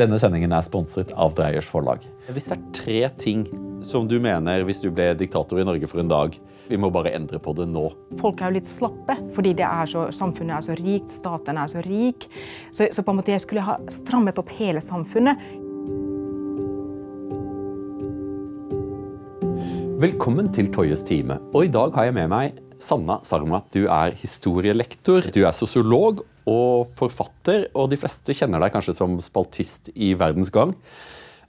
Denne sendingen er sponset av Dreyers forlag. Hvis det er tre ting som du mener hvis du ble diktator i Norge for en dag, vi må bare endre på det nå. Folk er jo litt slappe, fordi er så, samfunnet er så rikt, staten er så rik. Så, så, på en måte jeg skulle ha strammet opp hele samfunnet. Velkommen til Toyes time. Og i dag har jeg med meg Sanna Sarmat. Du er historielektor, du er sosiolog og forfatter, og de fleste kjenner deg kanskje som spaltist i Verdens Gang.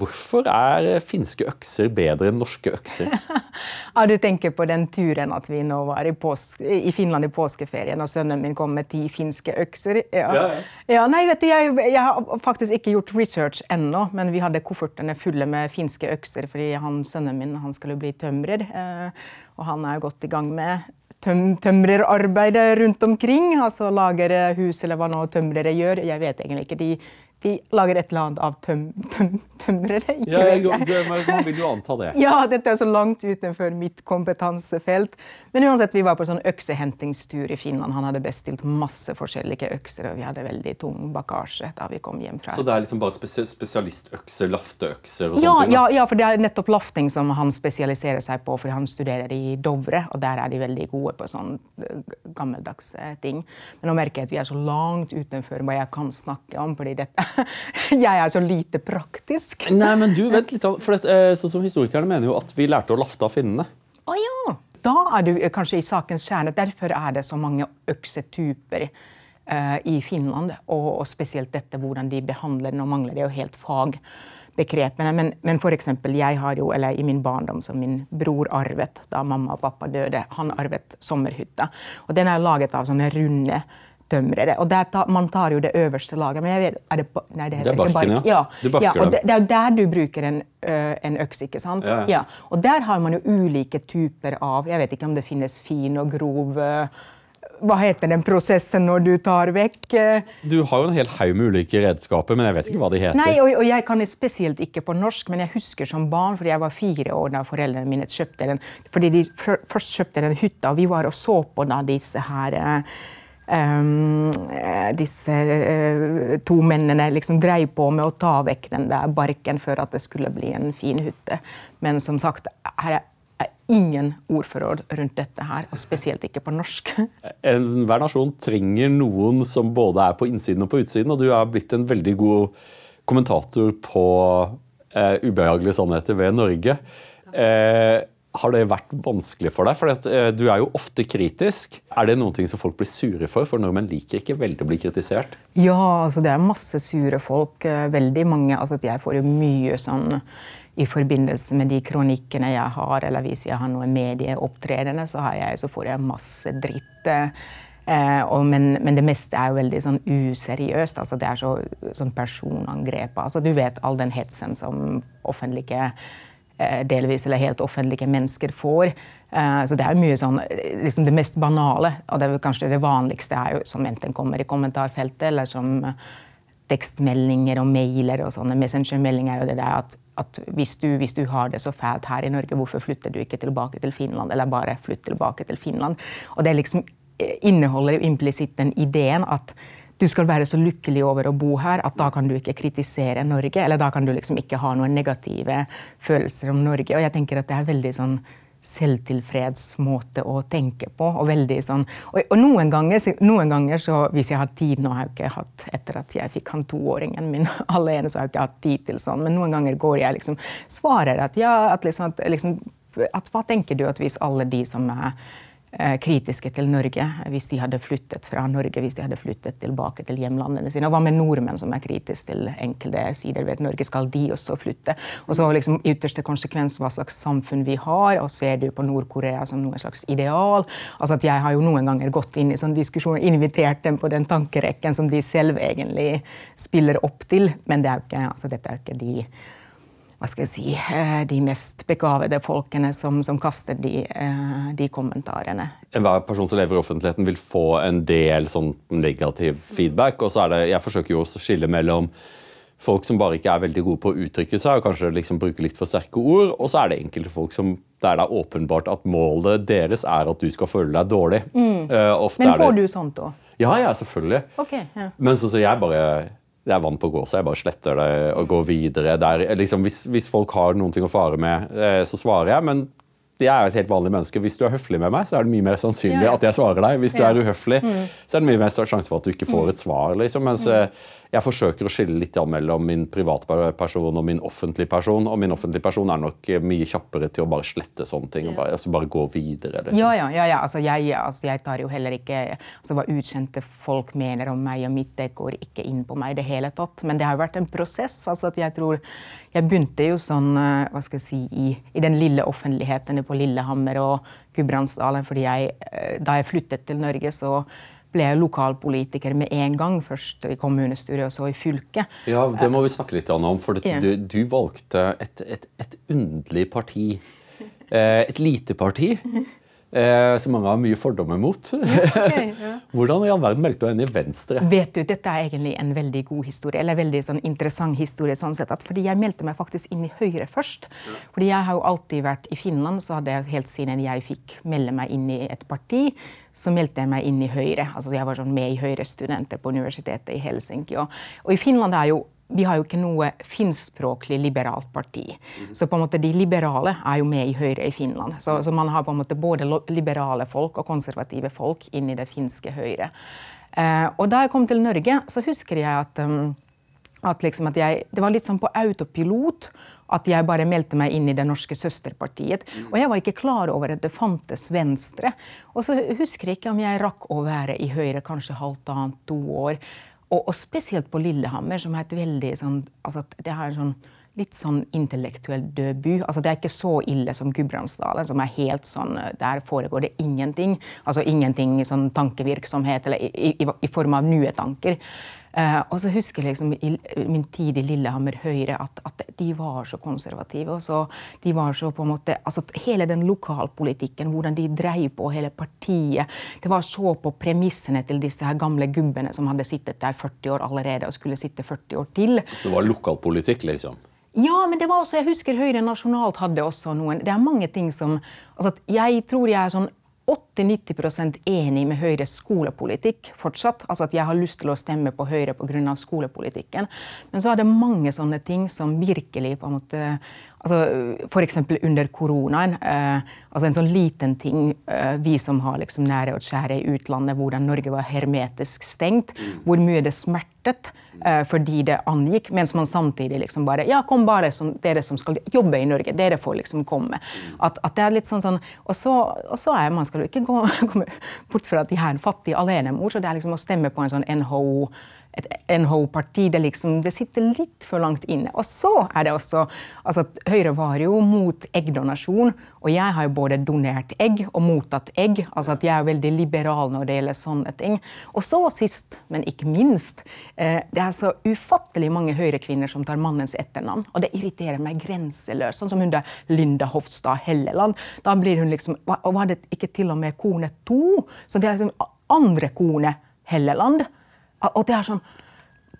Hvorfor er finske økser bedre enn norske økser? ja, Du tenker på den turen at vi nå var i, påske, i Finland i påskeferien, og sønnen min kom med ti finske økser. Ja. Ja, ja. nei, vet du, jeg, jeg, har faktisk ikke gjort research ennå, men vi hadde koffertene fulle med finske økser fordi han, sønnen min han skulle bli tømrer. Eh, og han er godt i gang med tøm tømrerarbeidet rundt omkring. altså Lager hus eller hva nå tømrere gjør. Jeg vet egentlig ikke. De de lager et eller annet av tøm, tøm, tømrere. Ikke ja, jeg, jeg. Man vil jo anta det. Ja, dette er så langt utenfor mitt kompetansefelt. Men uansett, vi var på sånn øksehentingstur i Finland. Han hadde bestilt masse forskjellige økser, og vi hadde veldig tung bagasje da vi kom hjem fra Så det er liksom bare spesialistøkser, lafteøkser og ja, sånne ting? Ja, ja, for det er nettopp lafting som han spesialiserer seg på, for han studerer i Dovre, og der er de veldig gode på sånn eh, gammeldagse ting. Men nå merker jeg at vi er så langt utenfor hva jeg kan snakke om. fordi dette jeg er så lite praktisk. Nei, men du, vent litt. For det, eh, sånn som Historikerne mener jo at vi lærte å lafte av finnene. Å ja. Da er du kanskje i sakens kjerne. Derfor er det så mange øksetyper uh, i Finland. Og, og, spesielt dette hvordan de behandler Nå mangler det jo helt fagbegrepene. Men, men for eksempel, jeg har jo, eller i min barndom som min bror arvet da mamma og pappa døde, han arvet sommerhytta. Og den er laget av sånne runde tømrere. Og ta, Man tar jo det øverste laget. men jeg vet, er det, nei, det, det er barken, bark. ja. Du ja og det, det, er der du bruker en, en øks. ikke sant? Ja. ja. Og der har man jo ulike typer av Jeg vet ikke om det finnes fin og grov hva heter den prosessen når du tar vekk Du har jo en hel haug med ulike redskaper, men jeg vet ikke hva de heter. Nei, og, og, jeg kan det spesielt ikke på norsk, men jeg husker som barn, fordi jeg var fire år da foreldrene mine kjøpte den. Fordi de først kjøpte den hytta, og vi var og så på da disse her disse uh, to mennene liksom dreiv på med å ta vekk den der barken for at det skulle bli en fin hytte. Men som sagt, her er ingen ordforråd rundt dette her, og spesielt ikke på norsk. Hver nasjon trenger noen som både er på innsiden og på utsiden, og du er blitt en veldig god kommentator på uh, ubehagelige sannheter ved Norge. Uh, har det vært vanskelig for deg? For uh, Du er jo ofte kritisk. Er det noen ting som folk blir sure for? For nordmenn liker ikke veldig å bli kritisert. Ja, altså det er masse sure folk. Eh, veldig mange. altså Jeg får jo mye sånn i forbindelse med de kronikkene jeg har, eller hvis jeg har noen medieopptredener, så, så får jeg masse dritt. Eh, og, men, men, det meste er jo veldig sånn useriøst. altså Det er så, sånn personangrep. altså Du vet all den hetsen som offentlige Eh, delvis eller helt offentlige mennesker får. Eh, så det er mye sånn, liksom Det mest banale, og det er kanskje det vanligste, er jo som enten kommer i kommentarfeltet, eller som eh, tekstmeldinger og mailer og sånne messengermeldinger. og det der at, at hvis, du, hvis, du, har det så fælt her i Norge, hvorfor flytter du ikke tilbake til Finland? Eller bare flytt tilbake til Finland? Og det liksom inneholder implisitt den ideen at du skal være så lykkelig over å bo her at da kan du ikke kritisere Norge. Eller da kan du liksom ikke ha noen negative følelser om Norge. Og jeg tenker at det er veldig sånn selvtilfreds måte å tenke på. Og veldig sånn, og, og noen, ganger, noen ganger, så, hvis jeg har tid Nå har jeg ikke hatt etter at jeg fikk han toåringen min alene, så har jeg ikke hatt tid til sånn. Men noen ganger går jeg liksom svarer at ja, at liksom, at, liksom, at Hva tenker du at hvis alle de som er kritiske til Norge hvis de hadde flyttet fra Norge, hvis de hadde flyttet tilbake til hjemlandene sine. Og hva med nordmenn som er kritiske til enkelte sider ved Norge? Skal de også flytte? Og så liksom ytterste konsekvens hva slags samfunn vi har, og ser du på Nord-Korea som noe slags ideal? Altså at Jeg har jo noen ganger gått inn i sånn diskusjon, invitert dem på den tankerekken som de selv egentlig spiller opp til, men det er ikke, altså dette er jo ikke de hva skal jeg si, eh, de mest begavede folkene som, som kaster de, eh, de, kommentarene. Enhver person som lever i offentligheten, vil få en del sånn negativ feedback. og så er det, Jeg forsøker jo å skille mellom folk som bare ikke er veldig gode på å uttrykke seg, og kanskje liksom bruker litt for sterke ord, og så er det enkelte folk som, der det er åpenbart at målet deres er at du skal føle deg dårlig. Mm. Uh, Men får det, du sånt òg? Ja, ja, selvfølgelig. Okay, ja. Men så, så jeg bare det er vann på gåsa. Jeg bare sletter det og går videre. Der, liksom, hvis, hvis, folk har noen ting å fare med, eh, så svarer jeg. Men jeg er et helt vanlig menneske. Hvis du er høflig med meg, så er det mye mer sannsynlig ja. at jeg svarer deg. Hvis du ja. er uhøflig, mm. så er det mye mer sjanse for at du ikke får mm. et svar. Liksom. Mens mm. Eh, jeg forsøker å skille litt mellom min privatperson og min offentlige person. Og min offentlige person er nok mye kjappere til å bare slette sånne ting. og bare, altså bare gå videre. Liksom. Ja, ja, ja, ja. Altså, jeg, altså, jeg, tar jo heller ikke altså, Hva ukjente folk mener om meg og mitt, det går ikke inn på meg i det hele tatt. Men det har jo vært en prosess. altså at Jeg tror jeg begynte jo sånn eh, hva skal jeg si, i, i den lille offentligheten på Lillehammer og Gudbrandsdalen. fordi jeg, eh, Da jeg flyttet til Norge, så ble jeg lokalpolitiker med en gang. Først i kommunestyret og så i fylket. Ja, Det må vi snakke litt om. For du, du, valgte et, et, et underlig parti. Eh, et lite parti eh, som mange har mye fordommer mot. Okay, ja. Hvordan i all verden meldte du henne i Venstre? Vet du, Dette er egentlig en veldig god historie, eller veldig sånn interessant historie. sånn sett, at, fordi Jeg meldte meg faktisk inn i Høyre først. Ja. Fordi Jeg har jo alltid vært i Finland, så hadde jeg helt siden jeg fikk melde meg inn i et parti, så meldte jeg meg inn i Høyre. Altså Jeg var sånn med i Høyre-studenter på universitetet i Helsinki. Og, og i Finland er jo vi har jo ikke noe finskspråklig liberalt parti. Mm. Så på en måte de liberale er jo med i Høyre i Finland. Så, så, man har på en måte både liberale folk og konservative folk inni i det finske Høyre. Eh, og da jeg kom til Norge, så husker jeg at, um, at, liksom at jeg, det var litt sånn på autopilot. At jeg bare meldte meg inn i det norske søsterpartiet. Og jeg var ikke klar over at det fantes Venstre. Og så husker jeg ikke om jeg rakk å være i Høyre kanskje halvannet, to år. Og, og, spesielt på Lillehammer, som er et veldig sånn altså Det har en sånn litt sånn intellektuell debut. Altså, det er ikke så ille som Gudbrandsdalen, som er helt sånn Der foregår det ingenting. Altså ingenting sånn tankevirksomhet eller i, i, i form av nye tanker. Uh, og så husker jeg liksom i min tid i Lillehammer Høyre at, at, de var så konservative. og så de var så på en måte, altså Hele den lokalpolitikken, hvordan de drev på hele partiet Det var så på premissene til disse her gamle gubbene som hadde sittet der 40 år allerede og skulle sitte 40 år til. Så det var lokalpolitikk, liksom? Ja, men det var også, jeg husker Høyre nasjonalt hadde også noen Det er mange ting som altså Jeg tror jeg er sånn 80-90 enig med Høyres skolepolitikk fortsatt. Altså at jeg har lyst til å stemme på Høyre pga. skolepolitikken. Men så er det mange sånne ting som virkelig på en måte altså F.eks. under koronaen. Eh, altså En sånn liten ting, eh, vi som har liksom nære og kjære i utlandet, hvordan Norge var hermetisk stengt. Hvor mye det smertet fordi det angikk, mens man samtidig liksom bare Ja, kom bare, som, dere som skal jobbe i Norge. Dere får liksom komme. At, at det er litt sånn sånn Og så, og så er man skal jo ikke gå, komme bort fra at de har en fattig alenemor, så det er liksom å stemme på en sånn NHO et NHO-parti. Det, liksom, det, sitter litt for langt inne. Og så er det også altså Høyre var jo mot eggdonasjon, og jeg har jo både donert egg og mottatt egg. altså at Jeg er veldig liberal når det gjelder sånne ting. Og så sist, men ikke minst, eh, det er så ufattelig mange Høyre-kvinner som tar mannens etternavn. Og det irriterer meg grenseløst. Sånn som hun der Linda Hofstad Helleland. Da blir hun liksom Og var det ikke til og med kone to? Så det er liksom andre kone Helleland. Og det er sånn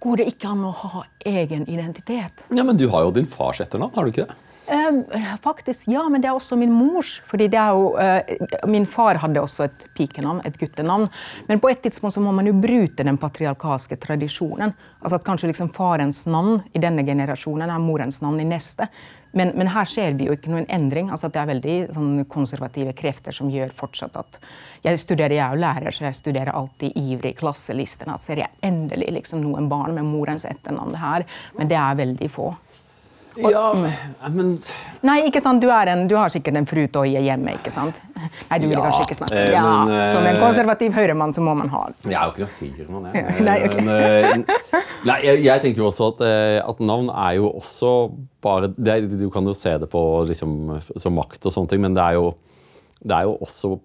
Går det ikke an å ha egen identitet? Ja, Men du har jo din fars etternavn, har du ikke det? Eh, faktisk, ja, men det er også min mors. fordi det er jo, eh, Min far hadde også et pikenavn, et guttenavn. Men på et tidspunkt så må man jo bryte den patriarkalske tradisjonen. Altså at kanskje liksom farens navn i denne generasjonen er morens navn i neste. Men, men, her ser vi jo ikke noen endring. altså Det er veldig sånn, konservative krefter som gjør fortsatt at Jeg studerer, jeg er jo lærer, så jeg studerer alltid ivrig klasselistene. Ser jeg endelig liksom, noen barn med morens etternavn her, men det er veldig få. Og, ja, men Nei, ikke sant? Du, en, du har sikkert en frutoie hjemme, ikke sant? Nei, du vil ja, kanskje ikke snakke eh, ja, men, Som en eh, konservativ høyremann så må man ha Jeg er jo ikke noe høyremann, jeg. nei, okay. men, eh, nei, jeg, jeg, tenker jo også at, at, navn er jo også bare det, Du kan jo se det på liksom, som makt og sånne ting, men det er jo, det er jo også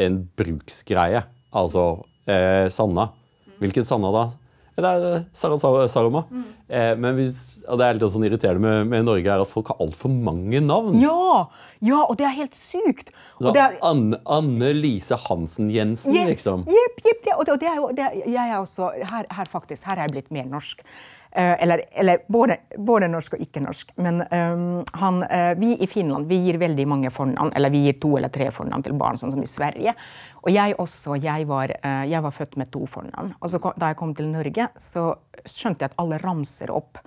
en bruksgreie. Altså eh, Sanna. Hvilken Sanna da? Det er Sarah Saroma. Mm. Eh, men hvis, og det er litt sånn irriterende med, med, Norge, er at folk har altfor mange navn. Ja, ja, og det er helt sykt. Så, er, Anne, Anne, Lise Hansen Jensen, yes, liksom. Jepp, jepp. Og, det, og det er jo, det, jeg er også, her, her, faktisk, her er jeg blitt mer norsk. eller, eller både, både, norsk og ikke-norsk. Men um, han, uh, vi i Finland vi gir veldig mange fornavn, eller vi gir to eller tre fornavn til barn, sånn som i Sverige. Og jeg også. Jeg var, uh, jeg var født med to fornavn. Og så da jeg kom til Norge, så skjønte jeg at alle ramser opp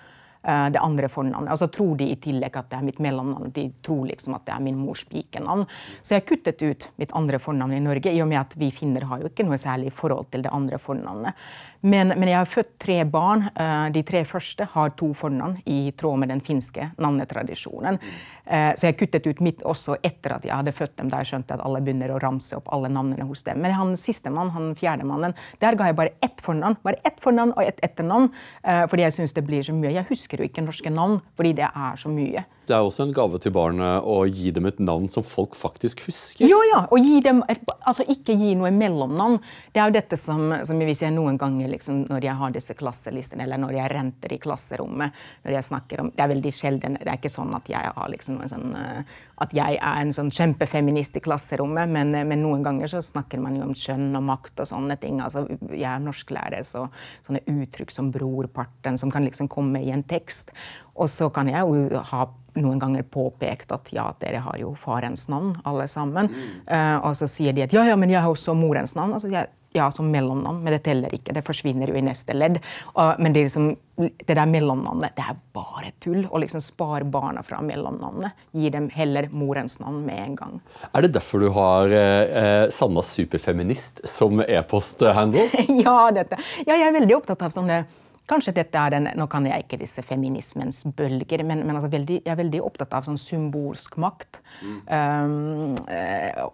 Eh, det andre fornavnet. Altså tror de i tillegg at det er mitt mellomnavn. De tror liksom at det er min mors pikenavn. Så jeg kuttet ut mitt andre fornavn i Norge, i og med at vi finner har jo ikke noe særlig forhold til det andre fornavnet. Men, men jeg har født tre barn. Eh, de tre første har to fornavn i tråd med den finske navnetradisjonen. Eh, så jeg kuttet ut mitt også etter at jeg hadde født dem, da jeg skjønte at alle begynner å ramse opp alle navnene hos dem. Men han sistemann, han fjerdemannen, der ga jeg bare ett fornavn. Bare ett fornavn og ett etternavn, fordi jeg syns det blir så mye. Jeg husker husker jo ikke norske navn, fordi det er så mye. Det er også en gave til barnet å gi dem et navn som folk faktisk husker. Jo, ja, og gi dem et, altså Ikke gi noe mellomnavn. Det er jo dette som, som vi ser noen ganger liksom, når jeg har disse klasselistene, eller når jeg renter i klasserommet. når jeg snakker om, Det er veldig sjelden. Det er ikke sånn at jeg, har liksom sånn, eh, at jeg er en sånn kjempefeminist i klasserommet, men, men, noen ganger så snakker man jo om kjønn og makt og sånne ting. altså Jeg er norsklærer, så sånne uttrykk som brorparten, som kan liksom komme i en tekst. Og så kan jeg jo ha noen ganger påpekt at ja, dere har jo farens navn, alle sammen. Mm. Uh, og så sier de at ja, ja, men jeg har også morens navn. Altså, jeg, ja, som mellomnavn, men det teller ikke. Det forsvinner jo i neste ledd. Men det, liksom, det, der mellomnavnet, det er bare tull. Å liksom spare barna fra mellomnavnet. Gi dem heller morens navn med en gang. Er det derfor du har eh, Sanna superfeminist som e-posthandle? ja, dette. ja, jeg er veldig opptatt av sånne Kanskje dette er den, Nå kan jeg ikke disse feminismens bølger, men, men altså veldig, jeg er veldig opptatt av sånn symbolsk makt. Mm. Um,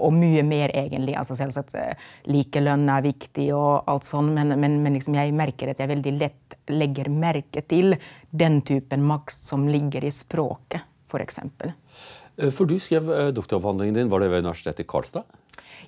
og mye mer, egentlig. altså Selvsagt eh, likelønn er viktig, og alt sånn, men, men, men liksom jeg merker at jeg veldig lett legger merke til den typen makt som ligger i språket, f.eks. For, eh, for du skrev doktoravhandlingen din, var det ved Universitetet i Karlstad?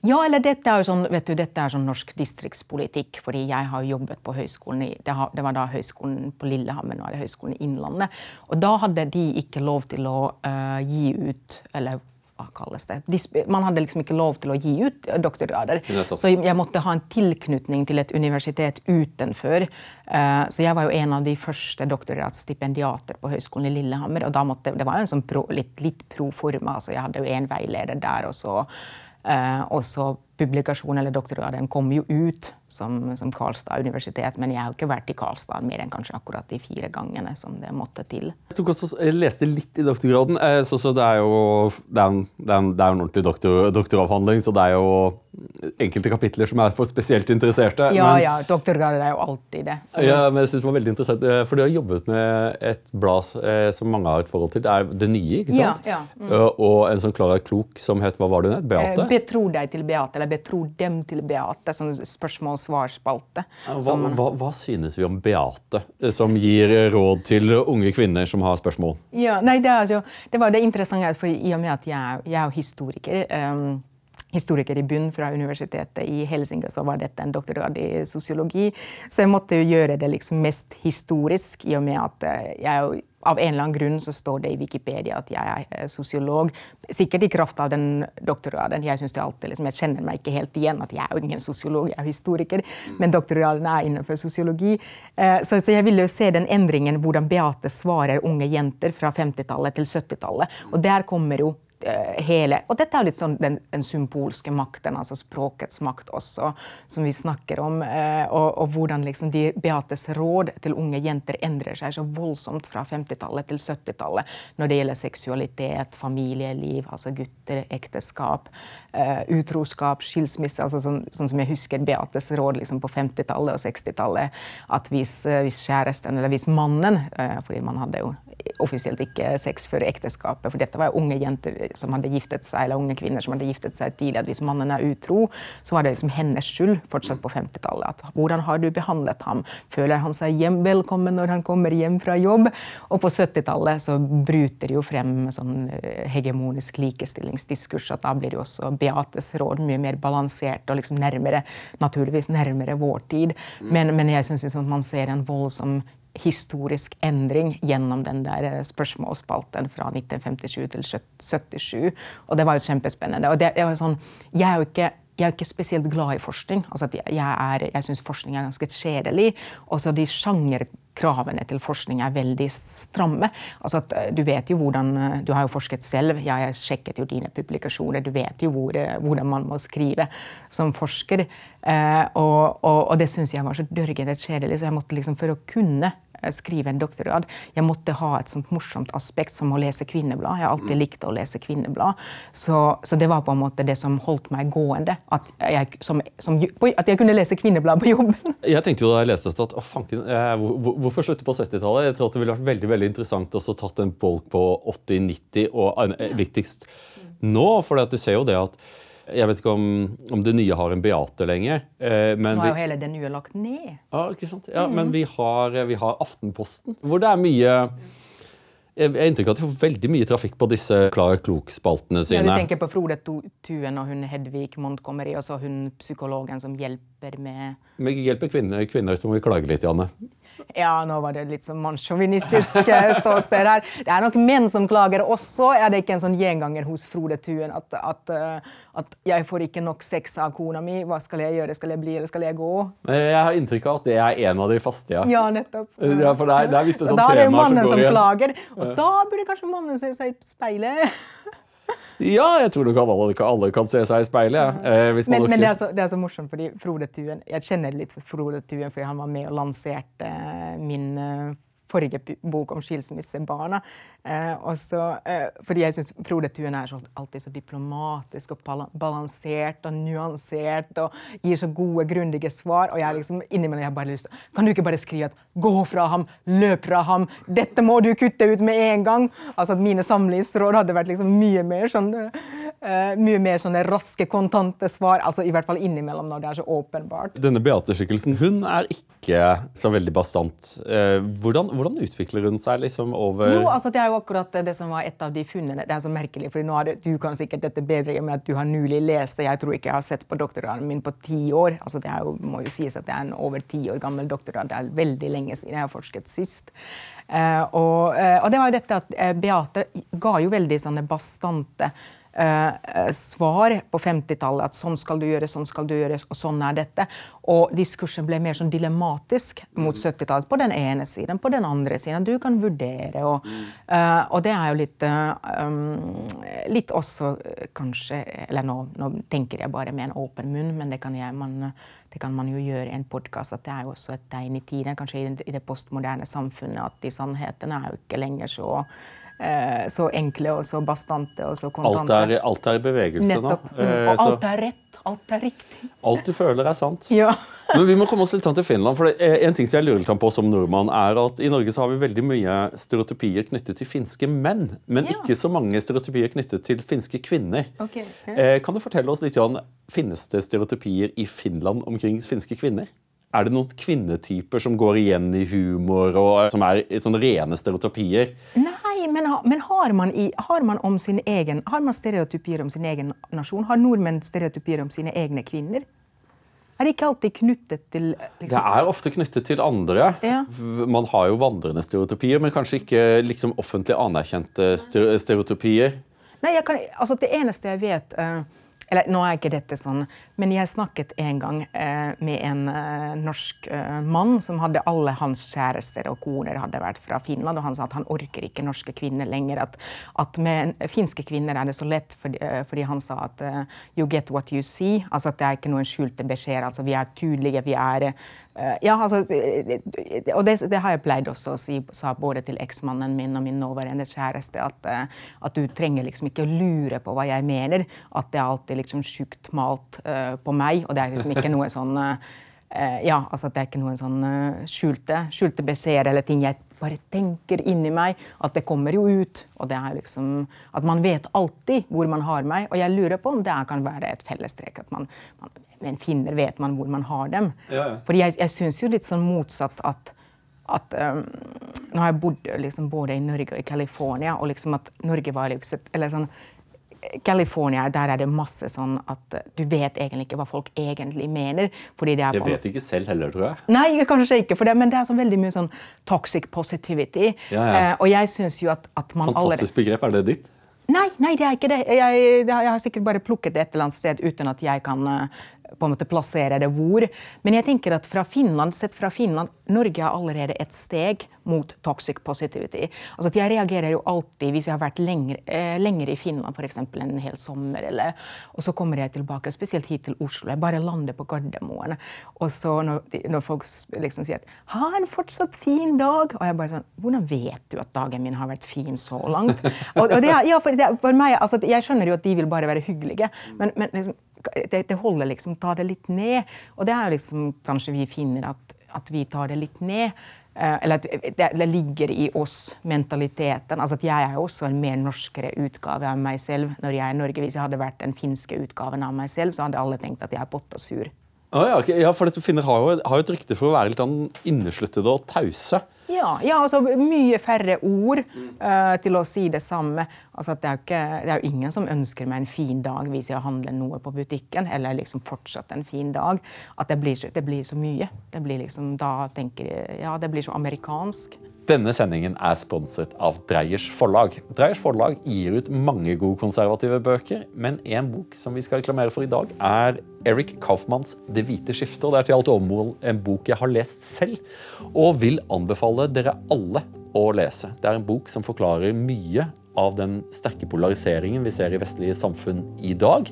Ja, eller dette er jo sånn, vet du, dette er sånn norsk distriktspolitikk. fordi jeg har jobbet på høyskolen i, det, var da høyskolen på Lillehammer, nå er det Høgskolen i Innlandet. Og da hadde de ikke lov til å uh, gi ut eller hva kalles det? Man hadde liksom ikke lov til å gi ut doktorgrader. Så jeg måtte ha en tilknytning til et universitet utenfor. Uh, så jeg var jo en av de første doktorgradsstipendiater på Høgskolen i Lillehammer. og da måtte, Det var jo en sånn pro, litt, litt pro forma. Altså jeg hadde jo en veileder der. og så Eh, også publikasjonen eller doktorgraden kom jo ut som, som Karlstad universitet, men jeg har ikke vært i Karlstad mer enn kanskje akkurat de fire gangene som det måtte til. Jeg, også, jeg leste litt i doktorgraden, eh, så, så det er jo det er en, det er en, det er en ordentlig doktor, doktoravhandling, så det er jo enkelte kapitler som er for spesielt interesserte. Ja, men, ja, doktorgrader er jo alltid det. Ja, men jeg synes det var veldig interessant, eh, For du har jobbet med et blad eh, som mange har et forhold til. Det er Det Nye, ikke sant? Ja, ja. Mm. Og en som Klara Klok som het Hva var det hun het? Beate? Betro deg til Beate, eller betro dem til Beate. Sånn spørsmål-svar-spalte. Hva, hva, hva, synes vi om Beate, som gir råd til unge kvinner som har spørsmål? Ja, nei, Det, altså, det var det interessante, for i og med at jeg, jeg er historiker um, historiker i bunn fra universitetet i Helsinge, så var dette en doktorgrad i sosiologi. Så jeg måtte jo gjøre det liksom mest historisk, i og med at eh, jeg av en eller annen grunn så står det i Wikipedia at jeg er eh, sosiolog. Sikkert i kraft av den doktorgraden. Jeg synes det alltid, liksom, jeg kjenner meg ikke helt igjen at jeg er ingen sosiolog, jeg er historiker. Men doktorgraden er innenfor sosiologi. Eh, så, så, jeg ville jo se den endringen hvordan Beate svarer unge jenter fra 50-tallet til 70-tallet. Og der kommer jo hele Og dette er litt sånn den, den, symbolske makten, altså språkets makt også, som vi snakker om. Eh, og, og hvordan liksom de Beates råd til unge jenter endrer seg så voldsomt fra 50-tallet til 70-tallet når det gjelder seksualitet, familieliv, altså gutter, ekteskap, utroskap, skilsmisse. altså sånn, sånn, som jeg husker Beates råd liksom på 50-tallet og 60-tallet, at hvis, uh, hvis, kjæresten, eller hvis mannen, uh, fordi man hadde jo offisielt ikke sex før ekteskapet. For dette var jo unge jenter som hadde giftet seg, eller unge kvinner som hadde giftet seg tidlig. At hvis mannen er utro, så var det liksom hennes skyld fortsatt på 50-tallet. Hvordan har du behandlet ham? Føler han seg hjem velkommen når han kommer hjem fra jobb? Og på 70-tallet så bryter jo frem sånn eh, hegemonisk likestillingsdiskurs. at Da blir jo også Beates råd mye mer balansert og liksom nærmere, naturligvis nærmere vår tid. Men, men jeg syns liksom man ser en voldsom historisk endring gjennom den der eh, spørsmålsspalten fra 1957 til 1977. Og det var jo kjempespennende. Og det, det var sånn, jeg er jo ikke jeg er ikke spesielt glad i forskning. Altså jeg, er, jeg syns forskning er ganske kjedelig. Og så de sjangerkravene til forskning er veldig stramme. Altså eh, du vet jo hvordan, eh, du har jo forsket selv, jeg har sjekket jo dine publikasjoner. Du vet jo hvor, eh, hvordan man må skrive som forsker. Eh, og, og, og, det syns jeg var så dørgende kjedelig, så jeg måtte liksom for å kunne skrive en doktorgrad. Jeg måtte ha et sånt morsomt aspekt som å lese kvinneblad. Jeg har alltid mm. likt å lese kvinneblad. Så, så, det var på en måte det som holdt meg gående. At jeg, som, som, at jeg kunne lese kvinneblad på jobben. Jeg tenkte jo da jeg leste at å, fanken, eh, hvor, hvorfor slutte på 70-tallet? Jeg tror at det ville vært veldig veldig interessant å tatt en bolk på 80-90, og eh, viktigst nå. For du ser jo det at jeg vet ikke om, om, det nye har en Beate lenger. Eh, Nå er jo hele det nye lagt ned. Ja, ikke sant? Ja, mm. Men vi har, vi har, Aftenposten, hvor det er mye Jeg har inntrykk av at de får veldig mye trafikk på disse Klar Klok-spaltene sine. Ja, Du tenker på Frode Tuen og hun Hedvig Montgomery, og så hun psykologen som hjelper med Med hjelper kvinner, kvinner som vil klage litt, Janne. Ja, nå var det litt sånn mannssjåvinistisk ståsted her. Det er nok menn som klager også. Er det ikke en sånn gjenganger hos Frode Tuen at, at, eh, at, 'jeg får ikke nok sex av kona mi', hva skal jeg gjøre? Skal jeg bli, eller skal jeg gå? Jeg har inntrykk av at det er en av de faste, ja. Ja, nettopp. Ja, for det er, det er visst et sånt tema som går igjen. Da er det mannen som, som klager. Og da burde kanskje mannen se seg i speilet. Ja, jeg tror nok alle, alle kan se seg i speilet. Eh, men, men det, er så, det, er så, morsomt, fordi Frode Tuen Jeg kjenner litt Frode Tuen fordi han var med og lanserte eh, min uh, forrige bok om skilsmissebarna. Eh, også, eh, fordi jeg syns Frode Tuen er alltid så diplomatisk og balansert og nuansert og gir så gode, grundige svar. Og jeg liksom innimellom jeg bare lyst til Kan du ikke bare skrive at 'gå fra ham', 'løp fra ham', 'dette må du kutte ut med en gang'? Altså at mine samlivsråd hadde vært liksom mye mer sånn Uh, mye mer sånne raske, kontante svar. altså I hvert fall innimellom når det er så åpenbart. Denne Beate-skikkelsen hun er ikke så veldig bastant. Uh, hvordan, hvordan, utvikler hun seg liksom over Jo, altså Det er jo akkurat det som var et av de funnene. Det er så merkelig, for nå er det, Du kan sikkert dette bedre med at du har nylig lest det. Jeg tror ikke jeg har sett på doktorgraden min på ti år. altså Det er jo, må jo sies at det er en over ti år gammel doktorgrad. Det er veldig lenge siden jeg har forsket sist. Uh, og, og, det var jo dette at Beate ga jo veldig sånne bastante svar på 50-tallet at sånn skal du gjøre, sånn skal du gjøre, og sånn er dette. Og diskursen ble mer sånn dilematisk mot 70-tallet. På den ene siden, på den andre siden. Du kan vurdere. Og, uh, og det er jo litt um, Litt også kanskje Eller nå, nå, tenker jeg bare med en åpen munn, men det kan, jeg, man, det kan man jo gjøre i en podkast. At det er jo også et tegn i tiden, kanskje i det postmoderne samfunnet, at de sannhetene er jo ikke lenger så Eh, så enkle og så bastante og så kontante. Alt er, alt er i bevegelse Nettopp. nå. Mm. Og alt er rett. Alt er riktig. Alt du føler, er sant. Ja. Men vi må komme oss litt til Finland. for En ting som jeg lurer litt på som nordmann, er at i Norge så har vi veldig mye stereotypier knyttet til finske menn, men ja. ikke så mange stereotypier knyttet til finske kvinner. Okay. Ja. Eh, kan du fortelle oss litt, Jan, Finnes det stereotypier i Finland omkring finske kvinner? Er det noen kvinnetyper som går igjen i humor, og som er sånne rene stereotypier? Nei, men, men har, man i, har, man om sin egen, har man stereotypier om sin egen nasjon? Har nordmenn stereotypier om sine egne kvinner? Er det ikke alltid knyttet til liksom... Det er ofte knyttet til andre. Ja. Man har jo vandrende stereotypier, men kanskje ikke liksom, offentlig anerkjente stereotypier. Nei, kan, altså Det eneste jeg vet uh, eller nå er ikke dette sånn, men jeg snakket en gang eh, med en eh, norsk eh, mann som hadde alle hans kjærester og koner hadde vært fra Finland, og han sa at han orker ikke norske kvinner lenger. At, at med finske kvinner er det så lett, fordi, eh, fordi han sa at uh, you get what you see. Altså at det er ikke noen skjulte beskjeder. Altså vi er tydelige, vi er Eh, ja, altså, eh, og det, det, har jeg pleid også å si sa både til eksmannen min og min nåværende kjæreste, at, eh, at, du trenger liksom ikke å lure på hva jeg mener. At det er alltid liksom sjukt malt uh, på meg, og det er liksom ikke noe sånn uh, ja, altså det er ikke noen sånn uh, skjulte, skjulte beskjeder eller ting jeg bare tenker inni meg. At det kommer jo ut. Og det er liksom At man vet alltid hvor man har meg. Og jeg lurer på om det kan være et fellestrekk. At man, man men finner vet man hvor man har dem. Ja, ja. Fordi jeg, jeg syns jo litt sånn motsatt at, at um, Nå har jeg bodd liksom både i Norge og i California, og liksom at Norge var liksom eller sånn, California, der er det masse sånn at du vet egentlig ikke hva folk egentlig mener. fordi det er Jeg vet ikke selv heller, tror jeg. Nei, kanskje ikke, for det, men det er så veldig mye sånn toxic positivity. Ja, ja. Eh, og jeg synes jo at, at man Fantastisk allerede... begrep. Er det ditt? Nei, nei, det er ikke det. Jeg, jeg, har sikkert bare plukket det et eller annet sted uten at jeg kan uh, på en måte plassere det hvor. Men jeg tenker at fra Finland, sett fra Finland, Norge har allerede et steg mot toxic positivity. Altså Jeg reagerer jo alltid hvis jeg har vært lenger, eh, lenger i Finland f.eks. en hel sommer. Eller, og så kommer jeg tilbake, spesielt hit til Oslo. Jeg bare lander på Gardermoen. Og så når, når folk liksom sier at 'ha en fortsatt fin dag', og jeg bare sånn 'hvordan vet du at dagen min har vært fin så langt'? og, og det, ja, for, det, for meg, altså, Jeg skjønner jo at de vil bare være hyggelige, men, men liksom, det, det, holder liksom ta det litt ned. Og det er jo liksom kanskje vi finner at, at vi tar det litt ned. Uh, eller at det, ligger i oss, mentaliteten. Altså at Jeg er også en mer norskere utgave av meg selv når jeg er i Norge. Hvis jeg hadde vært den finske utgaven av meg selv, så hadde alle tenkt at jeg er pottasur. Ah, ja, okay. ja, for Finner har jo, har jo, et rykte for å være litt sånn innesluttede og tause. Ja, ja, altså mye færre ord uh, til å si det samme. Altså det, er ikke, det, er jo ingen som ønsker meg en fin dag hvis jeg handler noe på butikken. Eller liksom fortsatt en fin dag. At det blir, det blir så mye. Blir liksom, da tenker jeg, ja, det blir så amerikansk. Denne sendingen er sponset av Dreyers forlag. Dreyers forlag gir ut mange gode konservative bøker, men en bok som vi skal reklamere for i dag, er Eric Kaufmanns 'Det hvite skiftet'. og Det er til alt overmål en bok jeg har lest selv, og vil anbefale dere alle å lese. Det er en bok som forklarer mye av den sterke polariseringen vi ser i vestlige samfunn i dag.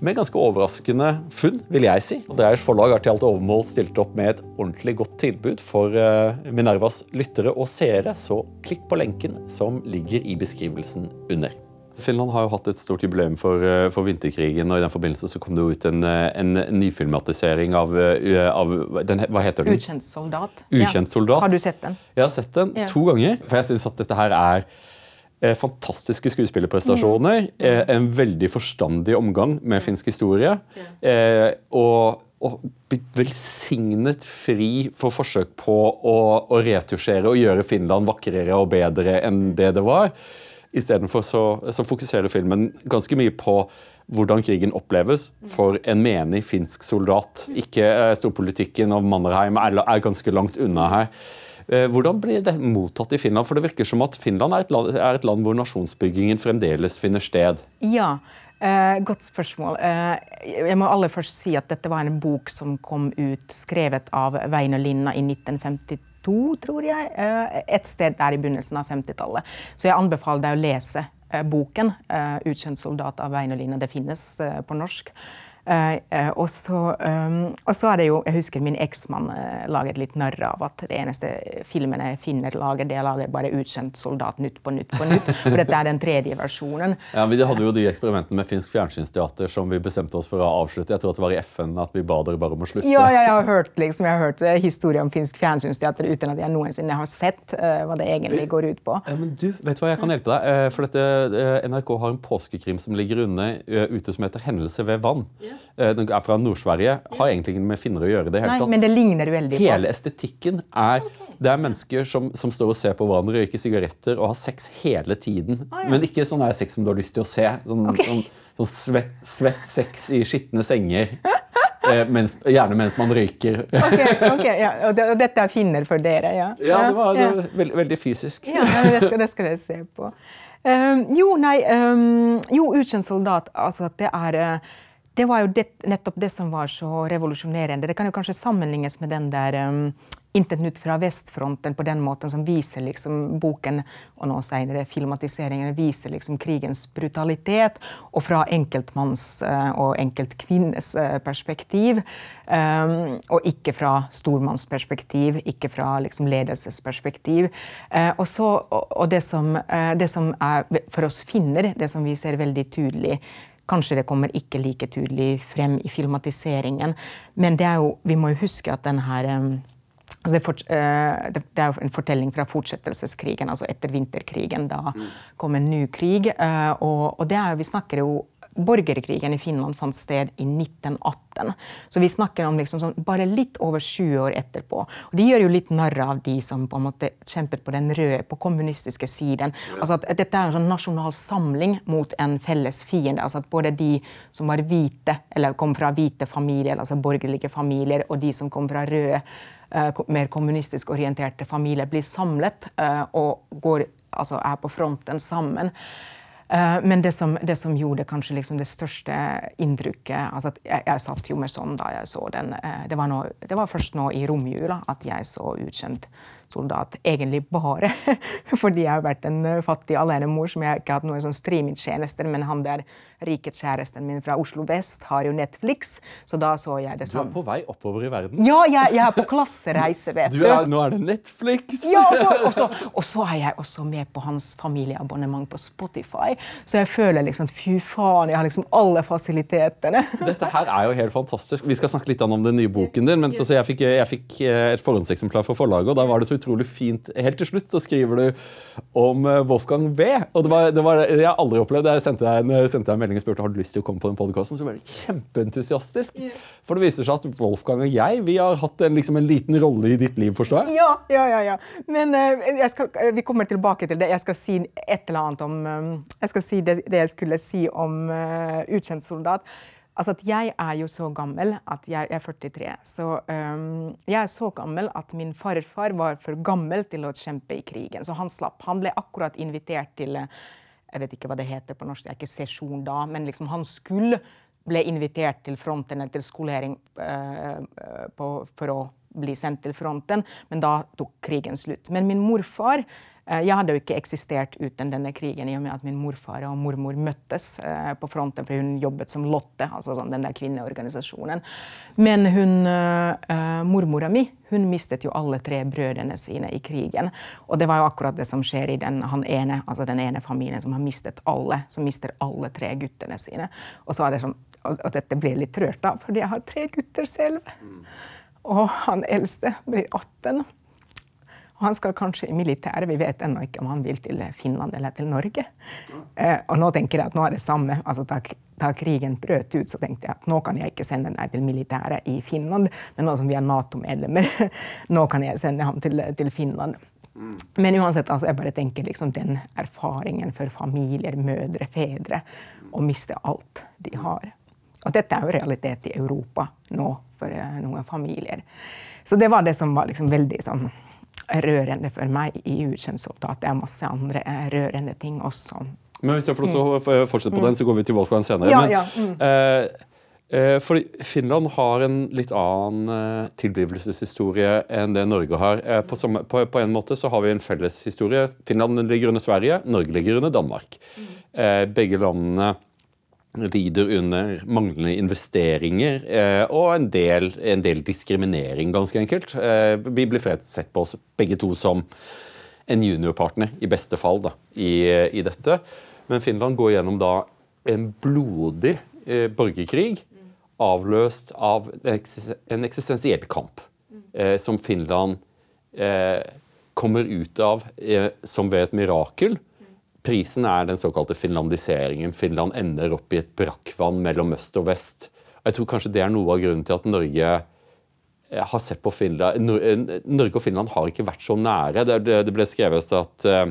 Med ganske overraskende funn, vil jeg si. Dreyers forlag har til alt overmål stilt opp med et ordentlig godt tilbud for uh, Minervas lyttere og seere, så klikk på lenken som ligger i beskrivelsen under. Finland har jo hatt et stort jubileum for, uh, for vinterkrigen, og i den forbindelse så kom det ut en, eh, en nyfilmatisering av, av den, Hva heter den? Ukjent soldat. Ukjent soldat. Ja. Har du sett den? Jeg har sett den ja. to ganger. For jeg syns at dette her er Eh, fantastiske skuespillerprestasjoner. Mm. Eh, en veldig forstandig omgang med finsk historie. Eh, og, og velsignet fri for forsøk på å, å, retusjere og gjøre Finland vakrere og bedre enn det det var. Istedenfor så, så fokuserer filmen ganske mye på hvordan krigen oppleves for en menig finsk soldat. Ikke storpolitikken av Mannerheim er, er ganske langt unna her. Eh, hvordan blir det mottatt i Finland? For det virker som at Finland er et land, er et land hvor nasjonsbyggingen fremdeles finner sted. Ja, eh, godt spørsmål. Eh, jeg må aller først si at dette var en bok som kom ut skrevet av Veino Linna i 1952, tror jeg. Et sted der i begynnelsen av 50-tallet. Så jeg anbefaler deg å lese boken 'Utkjent soldat' av Veino Linna. Det finnes på norsk. Og, så, um, og, så, er det jo Jeg husker min eksmann uh, laget litt narr av at det eneste filmen jeg finner lager, det lager bare 'Ukjent soldat' nytt på nytt på nytt. For dette er den tredje versjonen. Ja, Vi hadde jo de eksperimentene med finsk fjernsynsteater som vi bestemte oss for å avslutte. Jeg tror at det var i FN at vi ba dere bare om å slutte. Ja, ja jeg har hørt, liksom, jeg har hørt historier om finsk fjernsynsteater uten at jeg noensinne har sett hva det egentlig går ut på. men du, vet du hva, Jeg kan hjelpe deg. for dette, NRK har en påskekrim som ligger unne, ute som heter 'Hendelse ved vann'. Eh, den er fra Nord-Sverige. Har egentlig ikke med finner å gjøre. det hele tatt. men det ligner veldig på. Estetikken er Det er mennesker som, som, står og ser på hverandre, røyker sigaretter og har sex hele tiden. Ah, ja. Men ikke sånn er sex som du har lyst til å se. Sånn, okay. sånn, sånn svett, svett, sex i skitne senger. Eh, mens, gjerne mens man røyker. ok, ok, ja. Og, dette er finner for dere? Ja, ja det var, det var veld, veldig fysisk. ja, det skal, det skal jeg se på. Um, jo, nei um, Jo, ukjent soldat. Altså, det er uh, det var jo det, nettopp det som var så revolusjonerende. Det kan jo kanskje sammenlignes med den der um, 'Intet nytt fra vestfronten' på den måten som viser liksom boken og nå senere filmatiseringen viser liksom krigens brutalitet, og fra enkeltmanns uh, og enkeltkvinnes uh, perspektiv. Um, og ikke fra stormannsperspektiv, ikke fra liksom ledelsesperspektiv. Uh, og, så, og, det, som, det som er for oss finner, det som vi ser veldig tydelig Kanskje det kommer ikke like tydelig frem i filmatiseringen. Men det er jo, vi må jo huske at den her altså det, fort, uh, det, er jo en fortelling fra fortsettelseskrigen, altså etter vinterkrigen. Da mm. kom en ny krig. Uh, og, og, det er jo, vi snakker jo borgerkrigen i Finland fant sted i 1918. Så vi snakker om liksom sånn, bare litt over 20 år etterpå. Og De gjør jo litt narr av de som på en måte kjempet på den røde, på kommunistiske siden. Altså at Dette er en sånn nasjonal samling mot en felles fiende. altså at Både de som var hvite, eller kom fra hvite familier, altså borgerlige familier, og de som kom fra røde, uh, mer kommunistisk orienterte familier, blir samlet uh, og går, altså er på fronten sammen. Uh, men det som, det som, gjorde kanskje liksom det største inntrykket altså jeg, jeg, satt jo med sånn da jeg så den. Uh, det, var nå, det, var først nå i romjula at jeg så Ukjent soldat. Egentlig bare fordi jeg har vært en fattig alenemor som jeg ikke har hatt noen sånn streamingtjenester, men han der rikets kjæresten min fra Oslo vest har jo Netflix, så da så jeg det sånn. Du er på vei oppover i verden? Ja, jeg, jeg er på klassereise, vet du. Er, nå er det Netflix! Ja, og så er jeg også med på hans familieabonnement på Spotify, så jeg føler liksom fy faen, jeg har liksom alle fasilitetene. Dette her er jo helt fantastisk. Vi skal snakke litt om den nye boken din, men så, så jeg, fikk, jeg, fikk, eh, et forhåndseksemplar fra forlaget, og da var det så utrolig fint. Helt til slutt så skriver du om eh, Wolfgang V. Og det var, det var jeg aldri opplevd Jeg sendte deg en, sendte deg en melding og spurte har du lyst til å komme på den podkasten. Så ble du kjempeentusiastisk. For det viser seg at Wolfgang og jeg vi har hatt en, liksom en liten rolle i ditt liv, forstår jeg? Ja, ja, ja. ja. Men uh, skal, vi kommer tilbake til det. Jeg skal si et eller annet om Jeg skal si det, det, jeg skulle si om uh, ukjent soldat. Altså at jeg er jo så gammel at jeg, er 43. Så um, jeg er så gammel at min farfar var for gammel til å kjempe i krigen. Så han slapp. Han ble akkurat invitert til Jeg vet ikke hva det heter på norsk, det er ikke sesjon da, men liksom han skulle ble invitert til fronten eller til skolering uh, på, for å bli sendt til fronten, men da tok krigen slutt. Men min morfar Eh, jeg hadde jo ikke eksistert uten denne krigen i og med at min morfar og mormor møttes eh, på fronten, for hun jobbet som Lotte, altså sånn, den der kvinneorganisasjonen. Men hun, uh, mormora mi hun mistet jo alle tre brødrene sine i krigen. Og det var jo akkurat det som skjer i den, ene, altså den ene familien som har mistet alle. Som mister alle tre guttene sine. Og så er det sånn, og dette blir litt rørt av, fordi jeg har tre gutter selv. Og han eldste blir 18. Han skal kanskje i militæret. Vi vet ennå ikke om han vil til Finland eller til Norge. Eh, og nå tenker jeg at nå er det samme. Altså, da, da, krigen brøt ut, så tenkte jeg at nå kan jeg ikke sende deg til militæret i Finland, men nå som vi er Nato-medlemmer, nå kan jeg sende ham til, til Finland. Mm. Men uansett, altså, jeg bare tenker liksom den erfaringen for familier, mødre, fedre, å miste alt de har. Og dette er jo realitet i Europa nå for uh, noen familier. Så det var det som var liksom veldig sånn rørende for meg i ukjent soldat. Det er masse andre eh, rørende ting også. Men Hvis jeg får lov til å fortsette på den, så går vi til Wolfgang senere. Ja, ja. Mm. Eh, eh, for Finland har en litt annen eh, tilblivelseshistorie enn det Norge har. Eh, på, som, på, på, en måte så har vi en felles historie. Finland ligger under Sverige, Norge ligger under Danmark. Mm. Eh, begge landene lider under manglende investeringer eh, og en del, en del, diskriminering, ganske enkelt. Eh, vi blir sett på oss begge to som en juniorpartner, i beste fall, da, i, i, dette. Men Finland går gjennom da en blodig eh, borgerkrig avløst av en eksistensiell kamp, eh, som Finland eh, kommer ut av eh, som ved et mirakel Prisen er den såkalte finlandiseringen. Finland ender opp i et brakkvann mellom øst og vest. Jeg tror kanskje det er noe av grunnen til at Norge eh, har sett på Finland eh, Norge og Finland har ikke vært så nære. Det ble skrevet at, eh,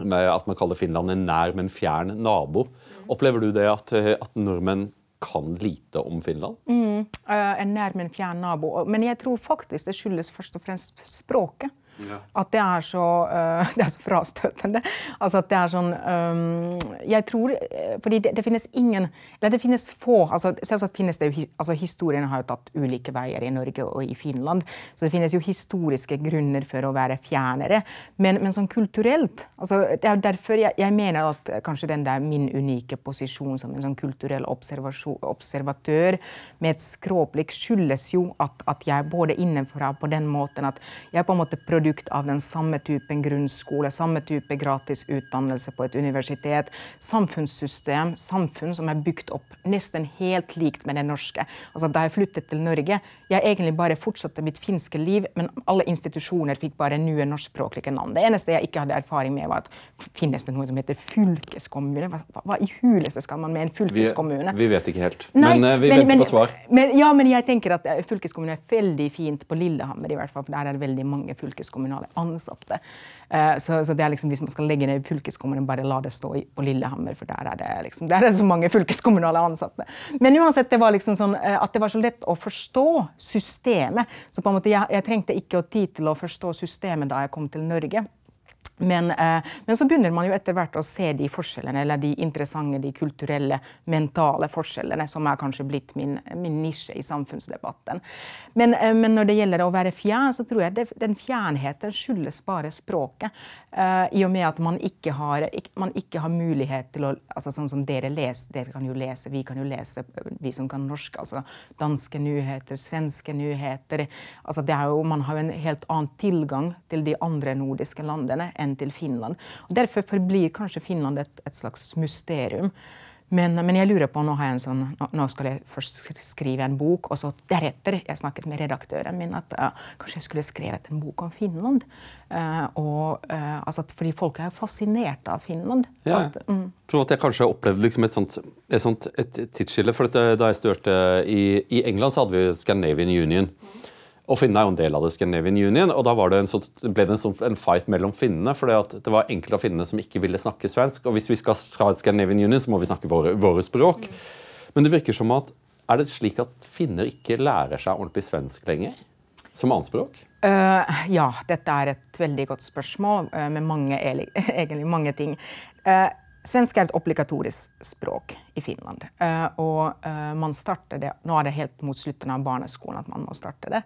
at man kaller Finland en nær, men fjern nabo. Opplever du det at, at nordmenn kan lite om Finland? Mm, en nær, men fjern nabo. Men jeg tror faktisk det skyldes først og fremst språket. Ja. At det er så, uh, det er så frastøtende. Altså at det er sånn um, Jeg tror eh, Fordi det, det, finnes ingen Eller det finnes få altså Selvsagt finnes det jo altså Historien har jo tatt ulike veier i Norge og i Finland. Så det finnes jo historiske grunner for å være fjernere. Men, men sånn kulturelt altså Det er derfor jeg, jeg, mener at kanskje den der min unike posisjon som en sånn kulturell observatør med et skråblikk skyldes jo at, at jeg både innenfra på den måten at jeg på en måte produserer produkt av den samme typen grunnskole, samme type gratis utdannelse på et universitet. Samfunnssystem, samfunn som er bygd opp nesten helt likt med det norske. Altså, da jeg flyttet til Norge, jeg egentlig bare fortsatte mitt finske liv, men alle institusjoner fikk bare nye norskspråklige navn. Det eneste jeg ikke hadde erfaring med, var at finnes det noe som heter fylkeskommune? Hva, hva i huleste skal man med en fylkeskommune? Vi, vi vet ikke helt, Nei, men uh, vi men, venter men, på svar. Men, ja, men jeg tenker at eh, fylkeskommune er veldig fint på Lillehammer, i hvert fall, for der er det veldig mange fylkeskommuner fylkeskommunale ansatte. Eh, så, så, det er liksom, Hvis man skal legge ned fylkeskommunen, bare la det stå på Lillehammer, for der er det, liksom, der er det så mange fylkeskommunale ansatte. Men uansett, det var liksom sånn eh, at det var så lett å forstå systemet. Så på en måte, jeg, jeg trengte ikke tid til å forstå systemet da jeg kom til Norge. Men, eh, men, så begynner man jo etter hvert å se de forskjellene, eller de interessante, de kulturelle, mentale forskjellene, som er kanskje blitt min, min nisje i samfunnsdebatten. Men, eh, men, når det gjelder å være fjern, så tror jeg det, den fjernheten skyldes bare språket. Uh, I og med at man ikke har, ikke, man ikke har mulighet til å altså Sånn som dere leser, dere kan jo lese, vi kan jo lese, vi som kan norsk. altså Danske nyheter, svenske nyheter. altså det er jo, Man har jo en helt annen tilgang til de andre nordiske landene enn til Finland. Og Derfor forblir kanskje Finland et, et slags mysterium. Men, men, jeg lurer på, nå, har jeg en sånn, nå, skal jeg først skrive en bok, og så deretter Jeg snakket med redaktøren min at uh, kanskje jeg skulle skrevet en bok om Finland. Uh, og, uh, altså, fordi folk er jo fascinert av Finland. Ja. At, mm. Jeg tror at jeg kanskje opplevde liksom et sånt, et sånt tidsskille. for Da jeg studerte i, i, England, så hadde vi Scandinavian Union. Og finnene er jo en del av det Scandinavian Union. og Da det sånn, ble det en, sånn, en, fight mellom finnene. for Det var enkelte av finnene som ikke ville snakke svensk. Og hvis vi skal ha et Scandinavian Union, så må vi snakke våre, våre språk. Mm. Men det virker som at er det slik at finner ikke lærer seg ordentlig svensk lenger? Som annetspråk? Uh, ja, dette er et veldig godt spørsmål uh, med mange, egentlig mange ting. Uh, Svensk er et obligatorisk språk i Finland. Uh, og uh, man starter det Nå er det helt mot slutten av barneskolen at man må starte det.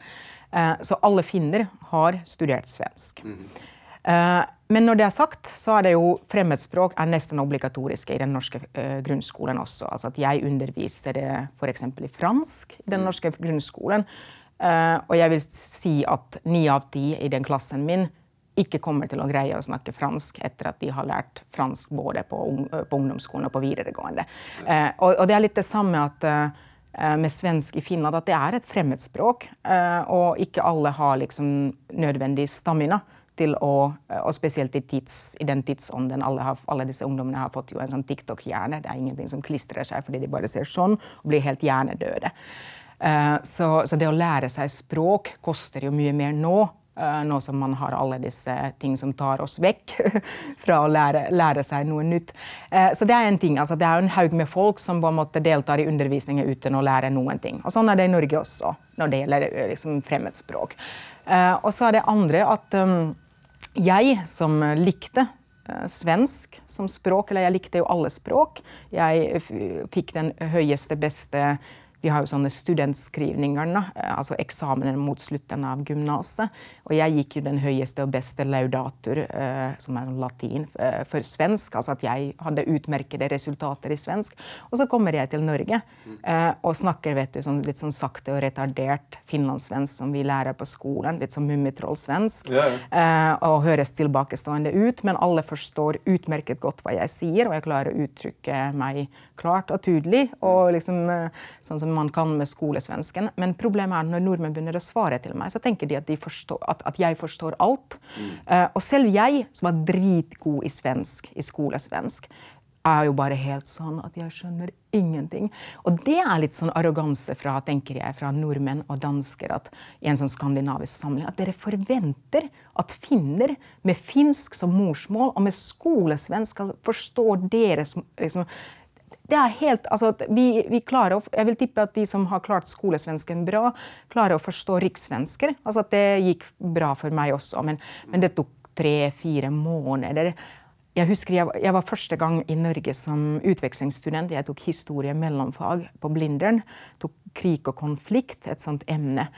Uh, så alle finner har studert svensk. Mm men når det er sagt, så er det jo fremmedspråk er nesten obligatoriske i den norske grunnskolen også. Altså at jeg underviser f.eks. i fransk i den mhm. norske grunnskolen. og jeg vil si at ni av ti i den klassen min ikke kommer til å greie å snakke fransk etter at de har lært fransk både på, på ungdomsskolen og på videregående. Eh, og, og, det er litt det samme at, eh, med svensk i Finland, at det er et fremmedspråk. Eh, og ikke alle har liksom nødvendig stamina til å Og spesielt i, tids, i den tidsånden. Alle, har, alle, disse ungdommene har fått jo en sånn TikTok-hjerne. Det er ingenting som klistrer seg fordi de bare ser sånn og blir helt hjernedøde. Uh, så, så, det å lære seg språk koster jo mye mer nå Eh, nå som man har alle disse ting som tar oss vekk fra å lære, lære seg noe nytt. Eh, så det er en ting. Altså, det er en haug med folk som på en måte deltar i undervisningen uten å lære noen ting. Og sånn er det i Norge også, når det gjelder eh, liksom, fremmedspråk. Og så er det andre at jeg som likte svensk som språk, eller jeg likte jo alle språk. Jeg fikk den høyeste, beste vi har jo sånne studentskrivninger, eh, altså eksamener mot slutten av gymnaset. Og jeg gikk jo den høyeste og beste laudatur, eh, som er latin, eh, for svensk. Altså at jeg hadde utmerkede resultater i svensk. Og så kommer jeg til Norge og snakker vet du, sånn, litt sånn sakte og retardert finlandssvensk som vi lærer på skolen. Litt sånn mummitrollsvensk. Yeah. Og høres tilbakestående ut, men alle forstår utmerket godt hva jeg sier, og jeg klarer å uttrykke meg klart og tydelig. og liksom sånn som man kan med skolesvensken. Men problemet er når nordmenn begynner å svare til meg, så tenker de at, de forstår, at, at jeg forstår alt. Mm. Uh, og selv jeg, som er dritgod i svensk, i skolesvensk, er jo bare helt sånn at jeg skjønner ingenting. Og det er litt sånn arroganse fra tenker jeg, fra nordmenn og dansker at, i en sånn skandinavisk samling. At dere forventer at finner med finsk som morsmål og med skolesvensk forstår deres liksom, det er helt, altså, vi, vi å, jeg vil tippe at de som har klart skolesvensken bra, klarer å forstå rikssvensker. Altså at det gikk bra for meg også, men, men det tok tre-fire måneder. Jeg husker jeg, jeg, var første gang i Norge som utvekslingsstudent. Jeg tok historie mellomfag på Blindern. Tok krig og konflikt, et sånt emne.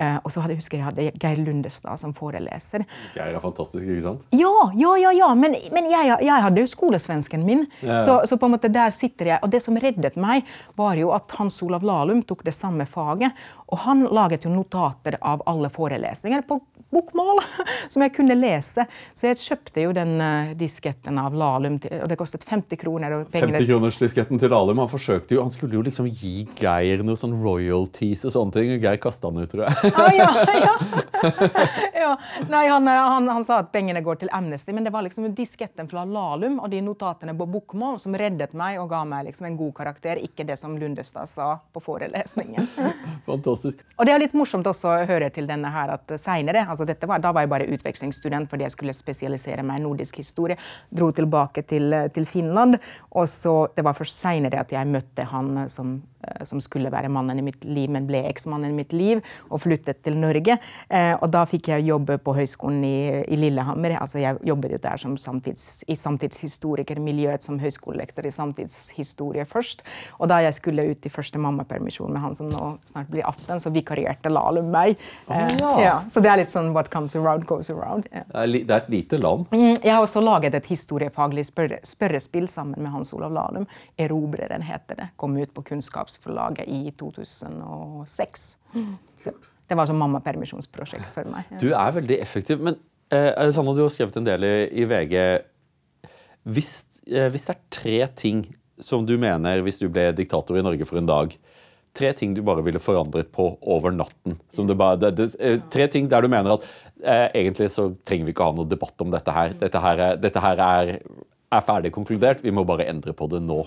Uh, og så hadde, jeg husker jeg hadde Geir Lundestad som foreleser. Geir er fantastisk, ikke sant? Ja, ja, ja, ja. men, men jeg, jeg, hadde jo skolesvensken min. Ja. Så, så, på en måte der sitter jeg. Og det som reddet meg, var jo at Hans Olav Lahlum tok det samme faget. Og han laget jo notater av alle forelesninger på bokmål som jeg kunne lese. Så jeg kjøpte jo den uh, disketten av Lahlum, og det kostet 50 kroner. 50 kroners disketten til Lahlum. Han forsøkte jo, han skulle jo liksom gi Geir noe sånn royalties og sånne ting. og Geir kasta den ut, tror jeg. Ah, ja, ja. ja. Nei, han, han, han, sa at pengene går til Amnesty, men det var liksom disketten fra Lahlum og de notatene på bokmål som reddet meg og ga meg liksom en god karakter, ikke det som Lundestad sa på forelesningen. Fantastisk. Og det er litt morsomt også å høre til denne her at seinere altså var, Da var jeg bare utvekslingsstudent fordi jeg skulle spesialisere meg i nordisk historie. Dro tilbake til, til Finland. Og så Det var først seinere at jeg møtte han som eh, som skulle være mannen i mitt liv, men ble eksmannen i mitt liv, og flyttet til Norge. Eh, og da fikk jeg jobbe på Høgskolen i, i, Lillehammer. Altså jeg jobbet der som samtids, i samtidshistorikermiljøet som høyskolelektor i samtidshistorie først. Og da jeg skulle ut i første mammapermisjon med han som nå snart blir 18, så vikarierte Lahlum meg. Oh, ja. ja, så det er litt sånn what comes around goes around. Ja. Det er et lite land. Mm, jeg har også laget et historiefaglig spørre, spørrespill sammen med Hans Olav Lahlum. 'Erobreren' heter det. Kom ut på Kunnskapsforlaget i 2006. Det var som mammapermisjonsprosjekt for meg. Du er veldig effektiv. Men eh, Sanna, du har skrevet en del i, i VG. Hvis, eh, hvis, det er tre ting som du mener, hvis du ble diktator i Norge for en dag Tre ting du bare ville forandret på over natten. Bare, det, det, eh, tre ting der du mener at eh, egentlig så trenger vi ikke ha noe debatt om dette her. Dette her, dette her er, er ferdig konkludert. Vi må bare endre på det nå.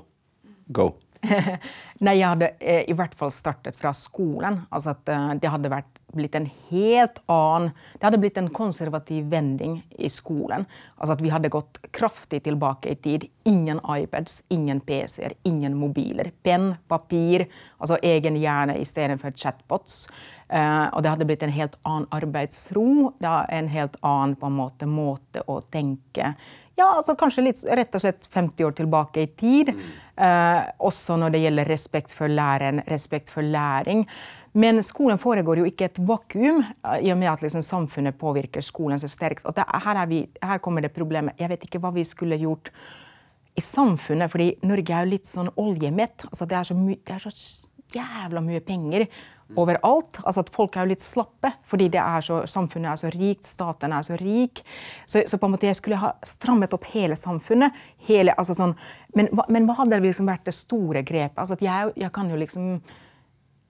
Go. Nei, jeg hadde eh, i hvert fall startet fra skolen. Altså at eh, det hadde vært, blitt en helt annen Det hadde blitt en konservativ vending i skolen. Altså at vi hadde gått kraftig tilbake i tid. Ingen iPads, ingen PC-er, ingen mobiler. Penn, papir, altså egen hjerne istedenfor chatbots. Uh, og det hadde blitt en helt annen arbeidsro. En helt annen på en måte, måte å tenke ja, altså kanskje litt, rett og slett 50 år tilbake i tid. Mm. Eh, også når det gjelder respekt for læreren, respekt for læring. Men skolen foregår jo ikke et vakuum, eh, i og med at liksom samfunnet påvirker skolen så sterkt. Det, her, vi, her, kommer det problemet. Jeg vet ikke hva vi skulle gjort i samfunnet, fordi Norge er jo litt sånn oljemett. Altså, det, er så det er så jævla mye penger overalt. Altså at Folk er jo litt slappe fordi er så, samfunnet er så rikt, staten er så rik. Så, så, på en måte jeg skulle ha strammet opp hele samfunnet. Hele, altså sånn, men, men, hva hadde liksom vært det store grepet? Altså at jeg, jeg kan jo liksom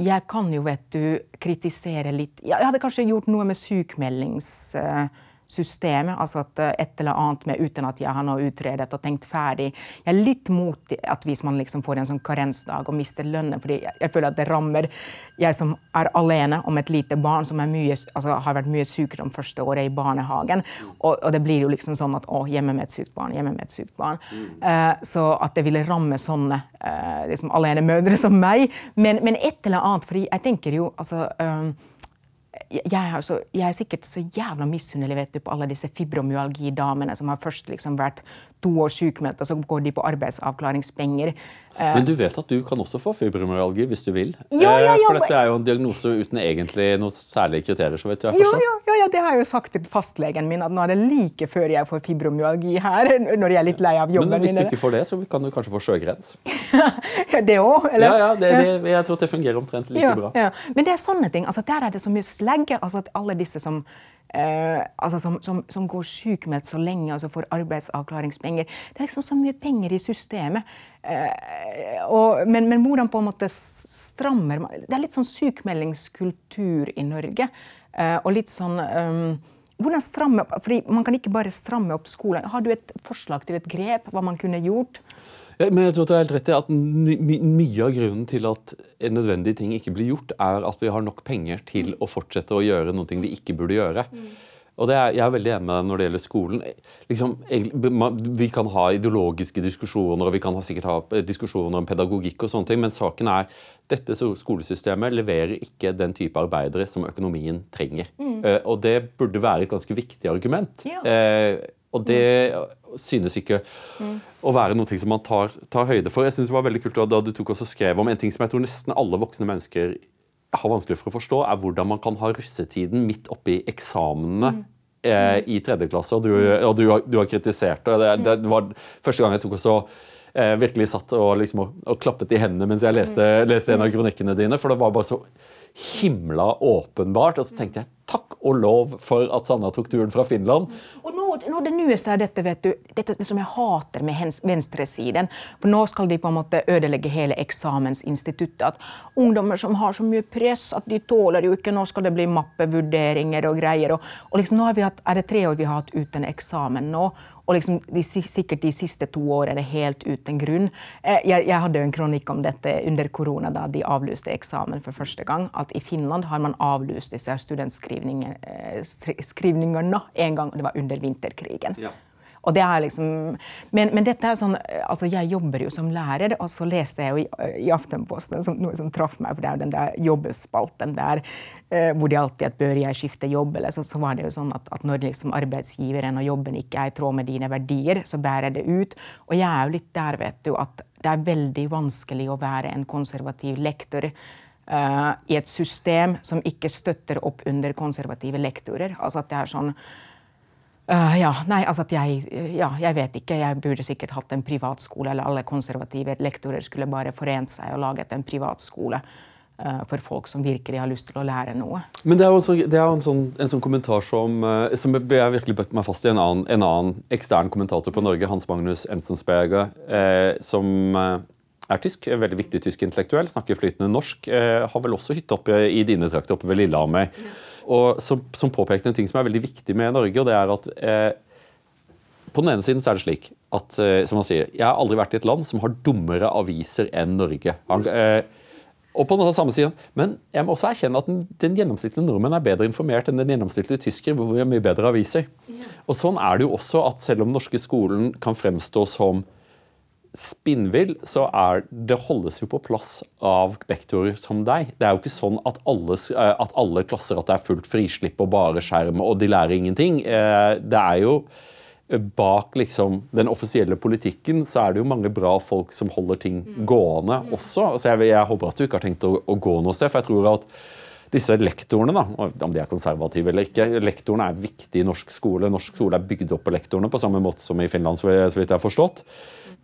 jeg kan jo, vet du, kritisere litt Jeg hadde kanskje gjort noe med sykmeldings... Uh, systemet, altså at eh, et eller annet med uten at jeg har noe utredet og tenkt ferdig. Jeg er litt mot at hvis man liksom får en sånn karensdag og mister lønnen, fordi jeg, føler at det rammer jeg som er alene om et lite barn som mye, altså, har vært mye sykdom første året i barnehagen. Og, og, det blir jo liksom sånn at å, hjemme med et sykt barn, hjemme med et sykt barn. Mm. Uh, så at det ville ramme sånne uh, liksom alenemødre som meg. Men, men, et eller annet, fordi jeg tenker jo altså uh, jeg er, så, jeg er, sikkert så jævla misunnelig på alle disse fibromyalgidamene som har først liksom vært to år sykmeldte, så går de på arbeidsavklaringspenger. Eh, Men du vet at du kan også få fibromyalgi hvis du vil? Ja, ja, ja. For dette er jo en diagnose uten egentlig noen særlige kriterier. så vet jeg ja, ja, ja, det har jeg jo sagt til fastlegen min, at nå er det like før jeg får fibromyalgi her. når jeg er litt lei av jobben min. Men hvis du ikke får det, så kan du kanskje få sjøgrens? det òg? Ja, ja, det, det, jeg tror det fungerer omtrent like bra. Men det er sånne ting. altså Der er det så mye slegge. altså at alle disse som Eh, altså som, som, som, går sykemeldt så lenge og så får arbeidsavklaringspenger. Det er liksom så mye penger i systemet. Eh, og, men, men, hvordan på en måte strammer man Det er litt sånn sykemeldingskultur i Norge. Eh, og litt sånn um, hvordan stramme, fordi Man kan ikke bare stramme opp skolen. Har du et forslag til et grep, hva man kunne gjort? Men jeg tror det er helt rett i at my Mye av grunnen til at en nødvendig ting ikke blir gjort, er at vi har nok penger til å fortsette å gjøre noe vi ikke burde gjøre. Mm. Og er, Jeg er veldig enig med deg når det gjelder skolen. Liksom, vi kan ha ideologiske diskusjoner og vi kan ha sikkert ha eh, diskusjoner om pedagogikk, og sånne ting, men saken er dette skolesystemet leverer ikke den type arbeidere som økonomien trenger. Mm. Uh, og Det burde være et ganske viktig argument. Ja. Uh, og det synes ikke mm. å være noe som man tar, tar høyde for. Jeg synes det var veldig kult da du tok også skrev om en ting som jeg tror nesten alle voksne mennesker har vanskelig for å forstå, er hvordan man kan ha russetiden midt oppi eksamenene. mm. eh, i tredje klasse. Og du, og du, har, du har, kritisert det. Det, det var første gang jeg tok også eh, virkelig satt og, liksom, og, og, klappet i hendene mens jeg leste, mm. leste en av kronikkene dine. For det var bare så himla åpenbart. Og så tenkte jeg takk og lov for at Sanna tok turen fra Finland. Og nå, nå Det nyeste er dette, vet du, dette som jeg hater med venstresiden. For nå skal de på en måte ødelegge hele eksamensinstituttet. At ungdommer som har så mye press at de tåler jo ikke Nå skal det bli mappevurderinger og greier. Og, og liksom nå har vi hatt, er det tre år vi har hatt uten eksamen nå. Og liksom de, sikkert de siste to årene helt uten grunn. Eh, jeg, jeg hadde jo en kronikk om dette under korona, da de avlyste eksamen for første gang. At i Finland har man avlyst disse studentskrivningene eh, en gang, og det var under vinterkrigen. Ja. Og det er liksom, men, men, dette er sånn, altså jeg jobber jo som lærer, og så leste jeg jo i, i Aftenposten som, noe som traff meg, for det er jo den der jobbespalten der eh, hvor de alltid at bør jeg skifte jobb, eller så, så var det jo sånn at, at når liksom arbeidsgiveren og jobben ikke er i tråd med dine verdier, så bærer det ut. Og jeg er jo litt der, vet du, at det er veldig vanskelig å være en konservativ lektor. Uh, i et system som ikke støtter opp under konservative lektorer. Altså at det er sånn Uh, ja, nei, altså at jeg, ja, jeg vet ikke. Jeg burde sikkert hatt en privatskole, eller alle konservative lektorer skulle bare forent seg og laget en privatskole uh, for folk som virkelig har lyst til å lære noe. Men det er jo en sånn, en sånn, en sånn kommentar som, uh, som jeg virkelig bøtte meg fast i. En annen, en annen, ekstern kommentator på Norge, Hans Magnus Enzensberger, som er tysk, er veldig viktig tysk intellektuell, snakker flytende norsk. har vel også hytte oppe i dine trakter, oppe ved Lillehammer. Ja og som, som, påpekte en ting som er veldig viktig med Norge, og det er at eh, på den ene siden så er det slik at eh, som han sier, jeg har aldri vært i et land som har dummere aviser enn Norge. Han, eh, og på den samme siden, Men jeg må også erkjenne at den, den gjennomsnittlige nordmenn er bedre informert enn den gjennomsnittlige tysker, hvor vi har mye bedre aviser. Ja. Og Sånn er det jo også at selv om norske skolen kan fremstå som spinnvill, så er det holdes jo på plass av lektorer som deg. Det er jo ikke sånn at alle, eh, at alle klasser at det er fullt frislipp og bare skjerm, og de lærer ingenting. Eh, det er jo eh, Bak liksom, den offisielle politikken så er det jo mange bra folk som holder ting mm. gående mm. også. Altså jeg, jeg, håper at du ikke har tenkt å, å gå noe sted. for jeg tror at disse lektorene, da, om de er konservative eller ikke Lektorene er viktige i norsk skole. Norsk skole er bygd opp på lektorene på samme måte som i Finland. så vidt jeg har forstått.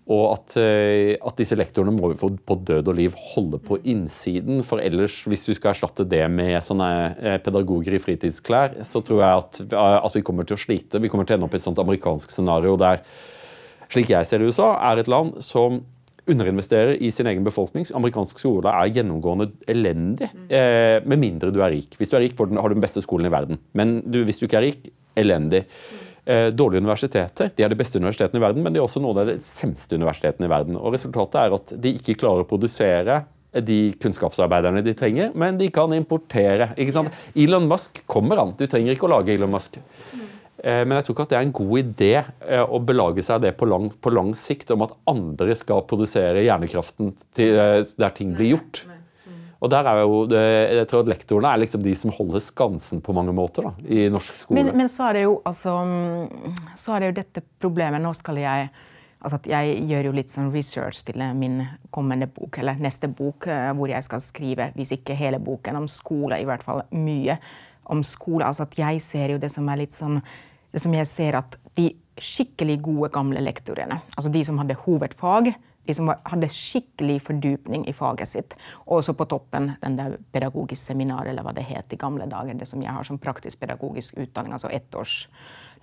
Og at, eh, at, disse lektorene må vi få på død og liv holde på innsiden. For ellers, hvis vi skal erstatte det med sånne eh, pedagoger i fritidsklær, så tror jeg at, at vi kommer til å slite. Vi kommer til å ende opp i et sånt amerikansk scenario der, slik jeg ser det USA, er et land som underinvesterer i sin egen befolkning. Amerikansk skole er gjennomgående elendig, eh, med mindre du er rik. Hvis du er rik, har du den beste skolen i verden. Men du, hvis du ikke er rik, elendig. Eh, dårlige universiteter. De er de beste universitetene i verden, men de er også noen av de semste universitetene i verden. Og Resultatet er at de ikke klarer å produsere de kunnskapsarbeiderne de trenger, men de kan importere. Elon Musk kommer an. Du trenger ikke å lage Elon Musk. Eh, men jeg tror ikke at det er en god idé eh, å belage seg det på lang, på lang sikt om at andre skal produsere hjernekraften til, der ting blir gjort. Og der er jo, jeg tror at Lektorene er liksom de som holder skansen på mange måter da, i norsk skole. Men, men så, er jo, altså, så er det jo dette problemet Nå skal jeg altså at Jeg gjør jo litt sånn research til min kommende bok, eller neste bok, eh, hvor jeg skal skrive, hvis ikke hele boken, om skole, i hvert fall mye om skole. Altså at jeg ser jo det som er litt sånn det som jeg ser at De skikkelig gode, gamle lektorene, altså de som hadde hovedfag, de som hadde skikkelig fordypning i faget sitt. Og så på toppen den der pedagogisk seminar, eller hva det het i gamle dager. Det som jeg har som praktisk pedagogisk utdanning, altså ettårs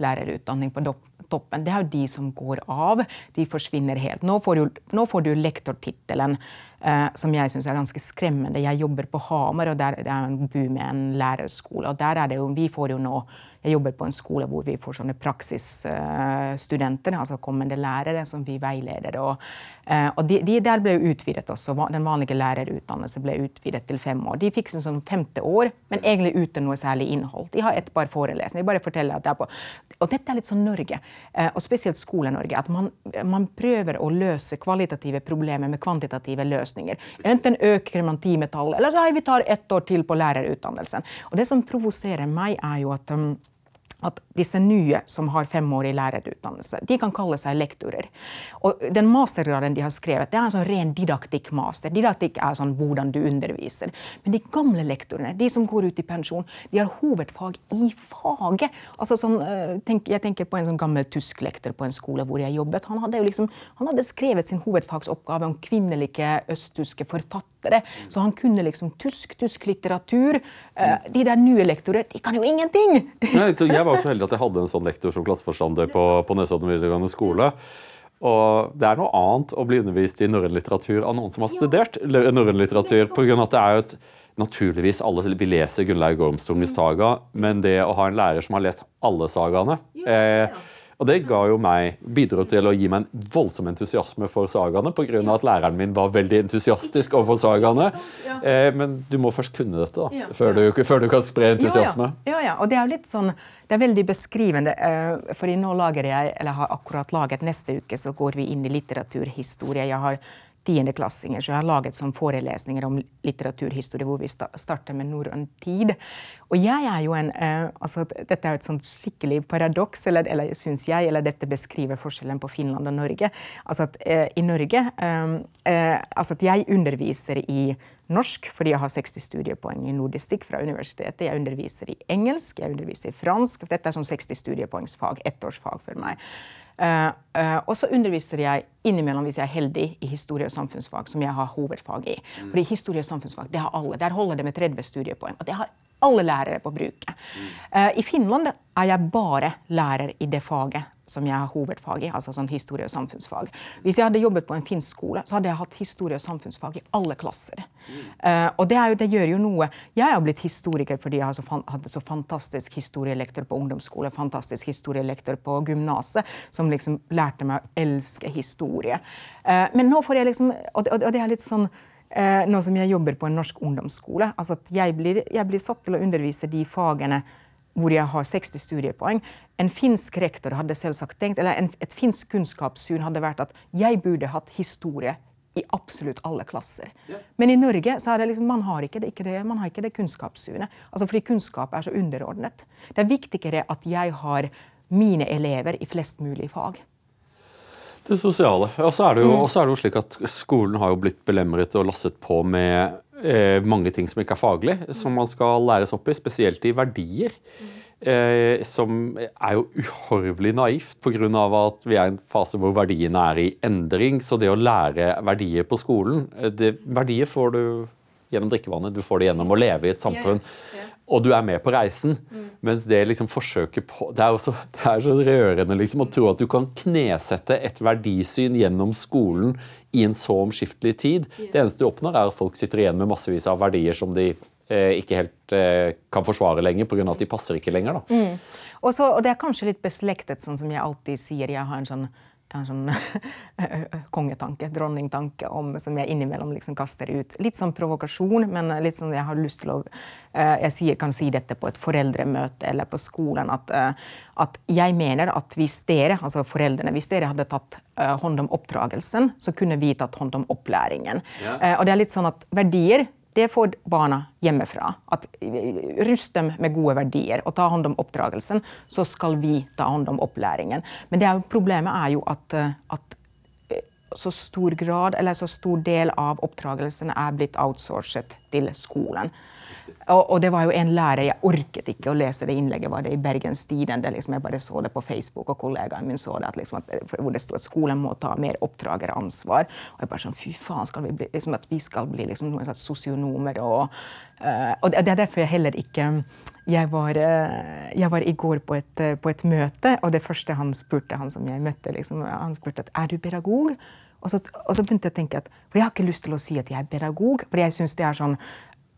lærerutdanning på toppen. Det er jo de som går av. De forsvinner helt. Nå får du, nå får du lektortittelen, eh, som jeg syns er ganske skremmende. Jeg jobber på Hamar, og der, det er en bu med en lærerskole. og der er det jo, Vi får jo nå jeg jobber på en skole hvor vi får sånne praksisstudenter, altså kommende lærere, som vi veileder. Og, og de, de, der ble utvidet også. Den vanlige lærerutdannelsen ble utvidet til fem år. De fikk sånn femte år, men egentlig uten noe særlig innhold. De har et par forelesninger. De bare forteller at det er på Og dette er litt sånn Norge, eh, og spesielt Skole-Norge, at man, man prøver å løse kvalitative problemer med kvantitative løsninger. Enten øker man timetallet, eller så vi tar ett år til på lærerutdannelsen. Og det som provoserer meg, er jo at um, at disse nye som har femårig lærerutdannelse, de kan kalle seg lektorer. Og den mastergraden de har skrevet, det er en sånn ren didaktikk-master. Didaktikk er sånn hvordan du underviser. Men de gamle lektorene, de som går ut i pensjon, de har hovedfag i faget. Altså sånn, tenk, jeg tenker på en sånn gammel tysk lektor på en skole hvor jeg jobbet. Han hadde, liksom, han hadde skrevet sin hovedfagsoppgave om kvinnelige østtyske forfattere. Så han kunne liksom tysk, tysk litteratur. Eh, de der nye lektorer, de kan jo ingenting! Nei, jeg var så heldig at jeg hadde en sånn lektor som klasseforstander på, på Nesodden videregående skole. Og det er noe annet å bli undervist i norrøn litteratur av noen som har studert norrøn litteratur. På grunn av at det er jo et Naturligvis, alle, Vi leser Gunnlaug Gormstorms saga, men det å ha en lærer som har lest alle sagaene eh, Og det ga jo meg, bidro til å gi meg en voldsom entusiasme for sagaene pga. at læreren min var veldig entusiastisk overfor sagaene. Eh, men du må først kunne dette da, før, du, før, du, kan spre entusiasme. Ja, ja. og det er jo litt sånn, det er veldig beskrivende. Eh, fordi nå lager jeg, eller har akkurat laget Neste uke så går vi inn i litteraturhistorie. Jeg har tiendeklassinger. Så jeg har laget sånn forelesninger om litteraturhistorie hvor vi starter med norrøn tid. Og jeg er jo en eh, altså Dette er jo et sånt skikkelig paradoks, eller, eller syns jeg, eller dette beskriver forskjellen på Finland og Norge. Altså at eh, i Norge eh, uh, altså at jeg underviser i norsk fordi jeg har 60 studiepoeng i nordistikk fra universitetet. Jeg underviser i engelsk, jeg underviser i fransk. for Dette er sånn 60 studiepoengsfag, ettårsfag for meg. Uh, uh, og så underviser jeg innimellom, hvis jeg er heldig, i historie og samfunnsfag, som jeg har hovedfag i. Mm. Fordi historie og samfunnsfag, det har alle. Der holder det med 30 studiepoeng. Og det har alle lærere på bruket. Uh, I Finland er jeg bare lærer i det faget som jeg har hovedfag i, altså sånn historie og samfunnsfag. Hvis jeg hadde jobbet på en finsk skole, så hadde jeg hatt historie og samfunnsfag i alle klasser. Uh, og det, jo, det, gjør jo noe Jeg har blitt historiker fordi jeg hadde så fantastisk historielektor på ungdomsskole, fantastisk historielektor på gymnaset, som liksom lærte meg å elske historie. Uh, men nå får jeg liksom Og det, og det er litt sånn Nå som jeg jobber på en norsk ungdomsskole, altså at jeg blir, jeg blir satt til å undervise de fagene hvor jeg har 60 studiepoeng. En finsk rektor hadde selvsagt tenkt, eller en, et finsk kunnskapssyn hadde vært at jeg burde hatt historie i absolutt alle klasser. Men i Norge så er det liksom, man har ikke det, ikke det, man har ikke det kunnskapssynet. Altså fordi kunnskap er så underordnet. Det er viktigere at jeg har mine elever i flest mulig fag. Det sosiale. Og så er, mm. er det jo slik at skolen har jo blitt belemret og lasset på med eh, mange ting som ikke er faglig, som man skal læres opp i, spesielt i verdier. Mm. Eh, som er jo uhorvelig naivt pga. at vi er i en fase hvor verdiene er i endring. Så det å lære verdier på skolen eh, det, Verdier får du gjennom drikkevannet, du får det gjennom å leve i et samfunn. Yeah. Og du er med på reisen. Mm. Mens det liksom forsøket på Det er, også, det er så rørende liksom, å tro at du kan knesette et verdisyn gjennom skolen i en så omskiftelig tid. Yeah. Det eneste du oppnår, er at folk sitter igjen med massevis av verdier som de Eh, ikke helt eh, kan forsvare lenger pga. at de passer ikke lenger. Mm. Også, og, det er kanskje litt beslektet, sånn som jeg alltid sier. Jeg har en sånn, en sånn kongetanke, dronningtanke, om, som jeg innimellom liksom kaster ut. Litt sånn provokasjon, men litt sånn jeg har lyst til å uh, Jeg sier, kan si dette på et foreldremøte eller på skolen. At, uh, at jeg mener at hvis dere, altså foreldrene, hvis dere hadde tatt uh, hånd om oppdragelsen, så kunne vi tatt hånd om opplæringen. Ja. og det er litt sånn at verdier det får barna hjemmefra. At Rust dem med gode verdier og ta hånd om oppdragelsen. Så skal vi ta hånd om opplæringen. Men er problemet er jo at, eh, at, så stor grad, eller så stor del av oppdragelsen er blitt outsourcet til skolen. Og, og, det var jo en lærer Jeg orket ikke å lese det innlegget var det i Bergens Tidende. Liksom, jeg bare så det på Facebook, og kollegaen min så det, at, liksom, at, hvor det stod at skolen må ta mer oppdrageransvar. Og jeg bare sånn, fy faen, skal vi bli, liksom, at vi skal bli liksom, noen slags sosionomer. Og, uh, og det, er derfor jeg heller ikke jeg var, uh, jeg var i går på et, på et, møte, og det første han spurte, han som jeg møtte, liksom, han spurte at er du pedagog? Og så, og så, begynte jeg å tenke at, for Jeg har ikke lyst til å si at jeg er pedagog. for jeg synes det er sånn,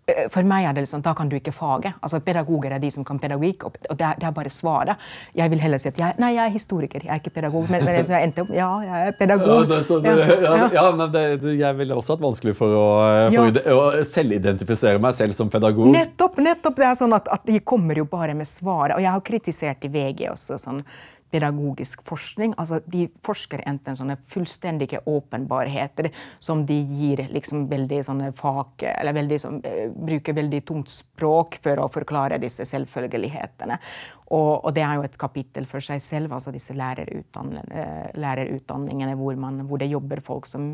Eh, for meg er det sånn, Da kan du ikke faget. Altså Pedagoger er de som kan pedagogikk. og det er, det er, bare svaret. Jeg vil heller si at jeg, nei, jeg er historiker, jeg er ikke pedagog. Men, men jeg endte opp, ja, jeg er pedagog. Ja, så, ja, ja, men det, Jeg ville også hatt vanskelig for å, for å selvidentifisere meg selv som pedagog. Nettopp! nettopp, det er sånn at, at De kommer jo bare med svaret. Og jeg har kritisert i VG også. sånn, pedagogisk forskning. Altså, de forsker enten sånne fullstendige åpenbarheter som de gir liksom veldig sånne fag Eller veldig, sånn, bruker veldig tungt språk for å forklare disse selvfølgelighetene. Og, og, det er jo et kapittel for seg selv, altså disse lærerutdanningene, lærerutdanningene hvor, man, hvor, det jobber folk som,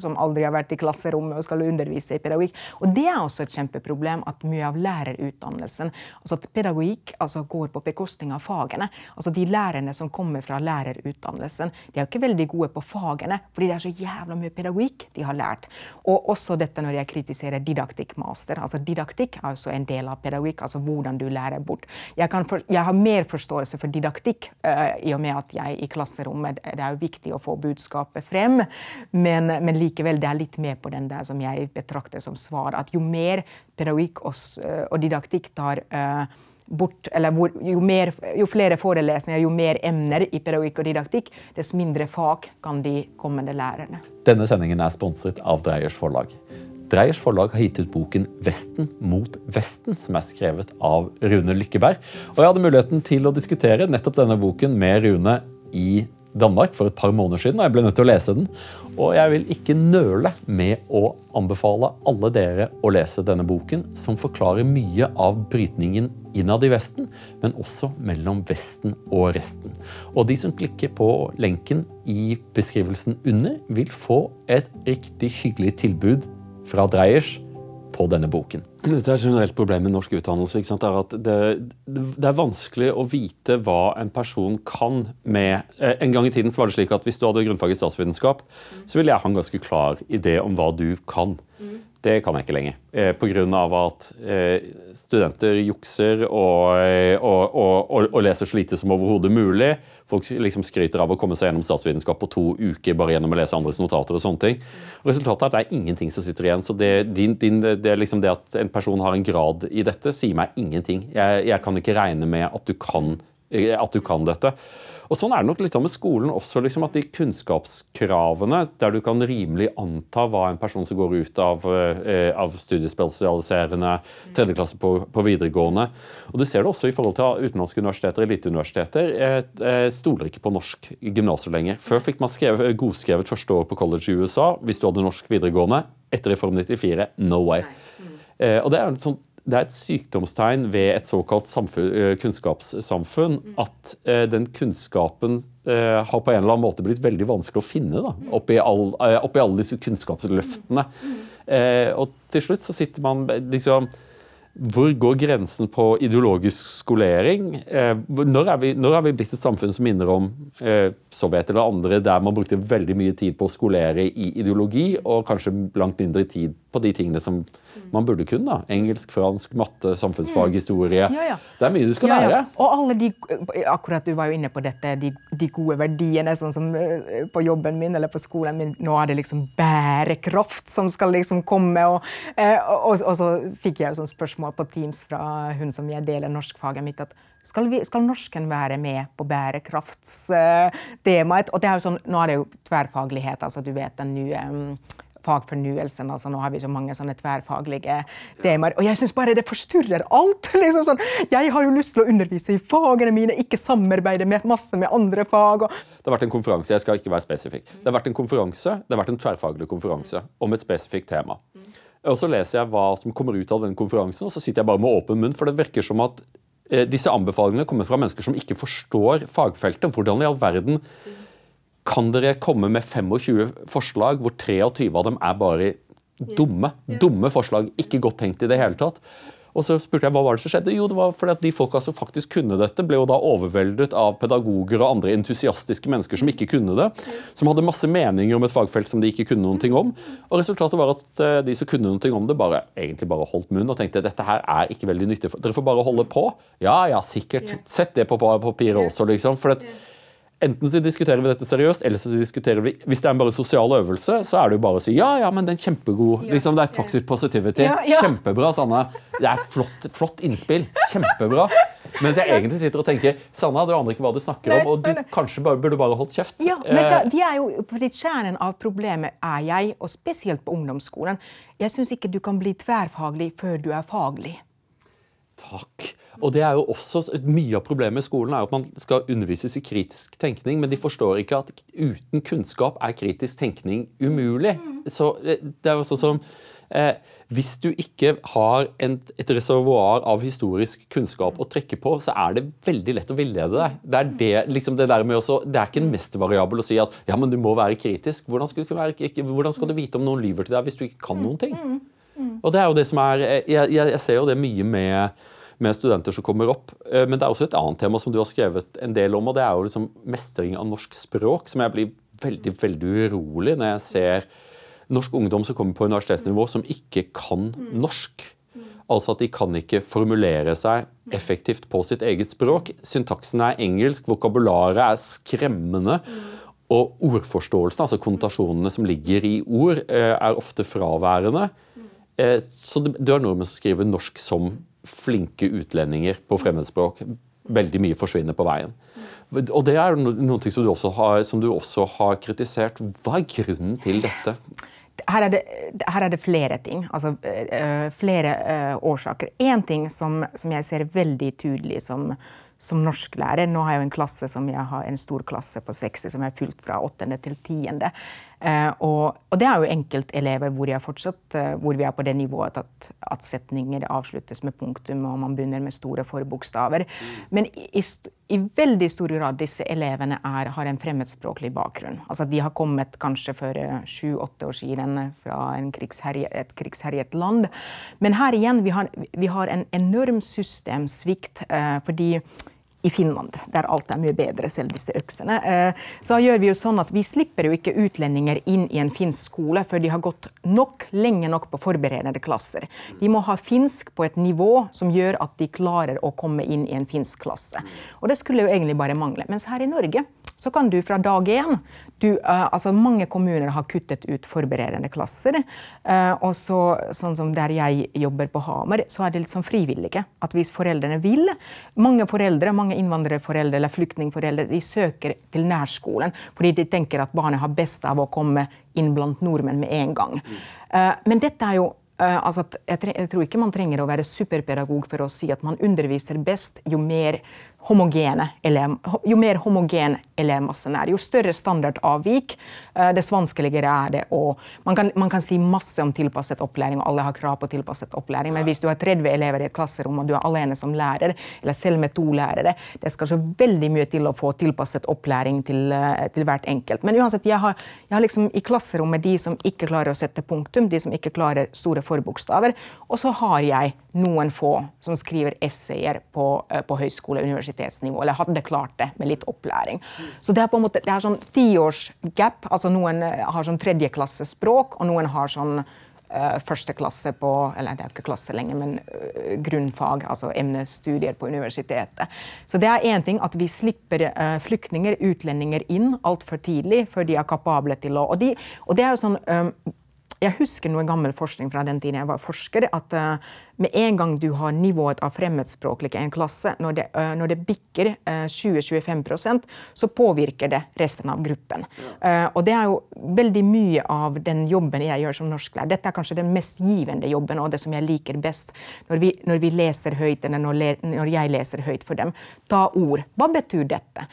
som, aldri har vært i klasserommet og skal undervise i pedagogikk. Og det er også et kjempeproblem at mye av lærerutdannelsen altså at Pedagogikk altså går på bekostning av fagene. Altså De lærerne som kommer fra lærerutdannelsen, de er jo ikke veldig gode på fagene, fordi det er så jævla mye pedagogikk de har lært. Og også dette når jeg kritiserer didaktikkmaster. Altså Didaktikk er også en del av pedagogikk, altså hvordan du lærer bort. Jeg, for, jeg har mer forståelse for didaktikk, uh, i og med at jeg i klasserommet Det er jo viktig å få budskapet frem, men, men, likevel det er litt mer på den der som jeg betrakter som svar. At jo mer pedagogikk og, uh, og didaktikk tar bort, hvor, jo, mer, jo, flere forelesninger, jo mer emner i pedagogikk og didaktikk, dess mindre fag kan de kommende lærerne. Denne sendingen er sponset av Dreyers forlag. Dreyers forlag har gitt ut boken 'Vesten mot Vesten', som er skrevet av Rune Lykkeberg. Og jeg hadde muligheten til å diskutere nettopp denne boken med Rune i Danmark for et par måneder siden, og jeg ble nødt til å lese den. Og jeg vil ikke nøle med å anbefale alle dere å lese denne boken, som forklarer mye av brytningen innad i Vesten, men også mellom Vesten og resten. Og de som klikker på lenken i beskrivelsen under, vil få et riktig hyggelig tilbud fra Dreyers på denne boken. Dette er et generelt problem med norsk utdannelse. er at det, det, er vanskelig å vite hva en person kan med eh, En gang i tiden var det slik at Hvis du hadde grunnfag i statsvitenskap, så ville jeg ha en ganske klar idé om hva du kan. Det kan jeg ikke lenger. Eh, Pga. at eh, studenter jukser og, eh, og, og, og, leser så lite som overhodet mulig. Folk liksom skryter av å komme seg gjennom statsvitenskap på to uker bare gjennom å lese andres notater. og sånne ting. Resultatet er at det er ingenting som sitter igjen. så det, din, din, det, liksom det at en person har en grad i dette, sier meg ingenting. Jeg, jeg kan ikke regne med at du kan, at du kan dette. Og Sånn er det nok litt med skolen også. Liksom, at De kunnskapskravene, der du kan rimelig anta hva en person som går ut av, eh, av studiespesialiserende tredjeklasse på, på, videregående Og Du ser det også i forhold til utenlandske universiteter eliteuniversiteter. Eh, stoler ikke på norsk gymnaser lenger. Før fikk man skrevet, godskrevet første år på college i USA hvis du hadde norsk videregående. Etter Reform 94 no way. Eh, og det er en sånn det er et sykdomstegn ved et såkalt samfunn, eh, kunnskapssamfunn at eh, den kunnskapen eh, har på en eller annen måte blitt veldig vanskelig å finne da, oppi, all, oppi alle disse kunnskapsløftene. Eh, og til slutt så sitter man liksom hvor går grensen på ideologisk skolering? Når, er vi, når, er vi, blitt et samfunn som minner om Sovjet eller andre, der man brukte veldig mye tid på å skolere i ideologi, og kanskje langt mindre tid på de tingene som man burde kunne? da. Engelsk, fransk, matte, samfunnsfag, mm. historie. Ja, ja. Det er mye du skal ja, lære. Og alle de, akkurat Du var jo inne på dette, de, de gode verdiene, sånn som eh, på jobben min eller på skolen min. Nå er det liksom bærekraft som skal liksom komme. Og, og, og, og så fikk jeg jo sånn spørsmål på Teams fra hun som jeg deler norskfaget mitt. at skal, vi, skal norsken være med på bærekraftstemaet? og det er jo sånn, Nå er det jo tverrfaglighet. altså du vet den nye um, fagfornyelsen. altså Nå har vi så mange sånne tverrfaglige temaer. Og jeg syns bare det forstyrrer alt! liksom sånn, Jeg har jo lyst til å undervise i fagene mine, ikke samarbeide med masse med andre fag. Det har vært en konferanse, jeg skal ikke være spesifikk. Det har vært en konferanse, det har vært en tverrfaglig konferanse om et spesifikt tema. Og så leser jeg hva som kommer ut av den konferansen, og så sitter jeg bare med åpen munn. For det virker som at eh, disse anbefalingene kommer fra mennesker som ikke forstår fagfeltet. Hvordan i all verden kan dere komme med 25 forslag hvor 23 av dem er bare dumme? Dumme forslag. Ikke godt tenkt i det hele tatt. Og så spurte jeg hva var det som skjedde. Jo, det var fordi at de folka som faktisk kunne dette, ble jo da overveldet av pedagoger og andre entusiastiske mennesker som ikke kunne det. Som hadde masse meninger om et fagfelt som de ikke kunne noen ting om. Og resultatet var at eh, de som kunne noen ting om det, bare, egentlig bare holdt munn og tenkte dette her er ikke veldig nyttig. Dere får bare holde på. Ja, ja, sikkert. Sett det på papiret også, liksom. for at Enten så diskuterer vi dette seriøst, eller så diskuterer vi Hvis det er en bare sosial øvelse, så er det jo bare å si ja, ja, men det er kjempegod liksom, Det er toxic positivity. Ja, ja. Kjempebra, Sanne. Det er flott, flott innspill. Kjempebra. Mens jeg egentlig sitter og tenker Sanna, du aner ikke hva du snakker om, og du kanskje bare, burde bare holdt kjeft. Ja, men da, vi er jo fordi Kjernen av problemet er jeg, og spesielt på ungdomsskolen. Jeg syns ikke du kan bli tverrfaglig før du er faglig. Takk. Og det er jo også Mye av problemet med skolen er at man skal undervises i kritisk tenkning, men de forstår ikke at uten kunnskap er kritisk tenkning umulig. Så eh, det er jo sånn som eh, Hvis du ikke har en, et reservoar av historisk kunnskap å trekke på, så er det veldig lett å villede deg. Det er, det, liksom det, der med også, det er ikke en mestervariabel å si at ja, men du må være kritisk. Hvordan skal, du være, hvordan skal du vite om noen lyver til deg hvis du ikke kan noen ting? Og det er jo det som er, jeg, jeg, ser jo det mye med, med, studenter som kommer opp. Eh, men det er også et annet tema som du har skrevet en del om, og det er jo liksom mestring av norsk språk, som jeg blir veldig veldig urolig når jeg ser norsk ungdom som kommer på universitetsnivå som ikke kan norsk. Altså at de kan ikke formulere seg effektivt på sitt eget språk. Syntaksen er engelsk, vokabularet er skremmende. Og ordforståelsen, altså konnotasjonene som ligger i ord, eh, er ofte fraværende. Eh, så du har nordmenn som skriver norsk som flinke utlendinger på fremmedspråk. Veldig mye forsvinner på veien. Og Det er noe som du, som du også har kritisert. Hva er grunnen til dette? Her er, det, her er det, flere ting. Altså uh, flere uh, årsaker. Én ting som, som, jeg ser veldig tydelig som, som norsklærer. Nå har jeg jo en klasse som jeg har en stor klasse på 60 som jeg har fulgt fra 8. til 10. Eh, og, og, det er jo enkeltelever hvor, fortsatt, eh, hvor vi er på det nivået at, at, setninger avsluttes med punktum, og man begynner med store forbokstaver. Men i, i, veldig stor grad disse elevene er, har en fremmedspråklig bakgrunn. Altså De har kommet kanskje for eh, sju-åtte år siden fra krigsherje, et krigsherjet land. Men her igjen, vi har, vi har en enorm systemsvikt. Fordi i Finland, der alt er mye bedre, selv disse øksene. Eh, så gjør vi jo sånn at vi slipper jo ikke utlendinger inn i en finsk skole før de har gått nok, lenge nok på forberedende klasser. De må ha finsk på et nivå som gjør at de klarer å komme inn i en finsk klasse. Og det skulle jo egentlig bare mangle. Mens her i Norge så kan du fra dag én du, uh, altså Mange kommuner har kuttet ut forberedende klasser. Uh, og så, sånn som der jeg jobber på Hamar, så er det litt sånn frivillige. At hvis foreldrene vil Mange foreldre, mange innvandrerforeldre eller flyktningforeldre de søker til nærskolen fordi de tenker at barnet har best av å komme inn blant nordmenn med en gang. Uh, men dette er jo altså jeg, tror ikke man trenger å være superpedagog for å si at man underviser best jo mer elev, jo mer homogen elevmassen er, jo større standardavvik, eh, dess vanskeligere er det å man kan, man kan, si masse om tilpasset opplæring, og alle har krav på tilpasset opplæring, men hvis du har 30 elever i et klasserom, og du er alene som lærer, eller selv med to lærere, det skal så veldig mye til å få tilpasset opplæring til, eh, til hvert enkelt. Men uansett, jeg har, jeg har liksom i klasserommet de som ikke klarer å sette punktum, de som ikke klarer store forbokstaver, og så har jeg noen få som skriver essayer på, eh, på høyskole og universitet universitetsnivå, eller hadde klart det med litt opplæring. Så det er på en måte, det er sånn tiårsgap. altså Noen eh, har sånn tredjeklassespråk, og noen har sånn uh, første på Eller det er ikke klasse lenger, men uh, grunnfag, altså emnestudier på universitetet. Så det er én ting at vi slipper uh, flyktninger, utlendinger, inn altfor tidlig før de er kapable til å Og, de, og det er jo sånn um, jeg husker noe gammel forskning fra den tiden jeg var forsker, at med en gang du har nivået av fremmedspråklige i en klasse, når det, uh, når det bikker uh, 20-25% så påvirker det resten av gruppen. Ja. og det er jo veldig mye av den jobben jeg gjør som norsklærer. Dette er kanskje den mest givende jobben, og det som jeg liker best. Når vi, når vi leser høyt, eller når, le, når, jeg leser høyt for dem, ta ord. Hva betyr dette?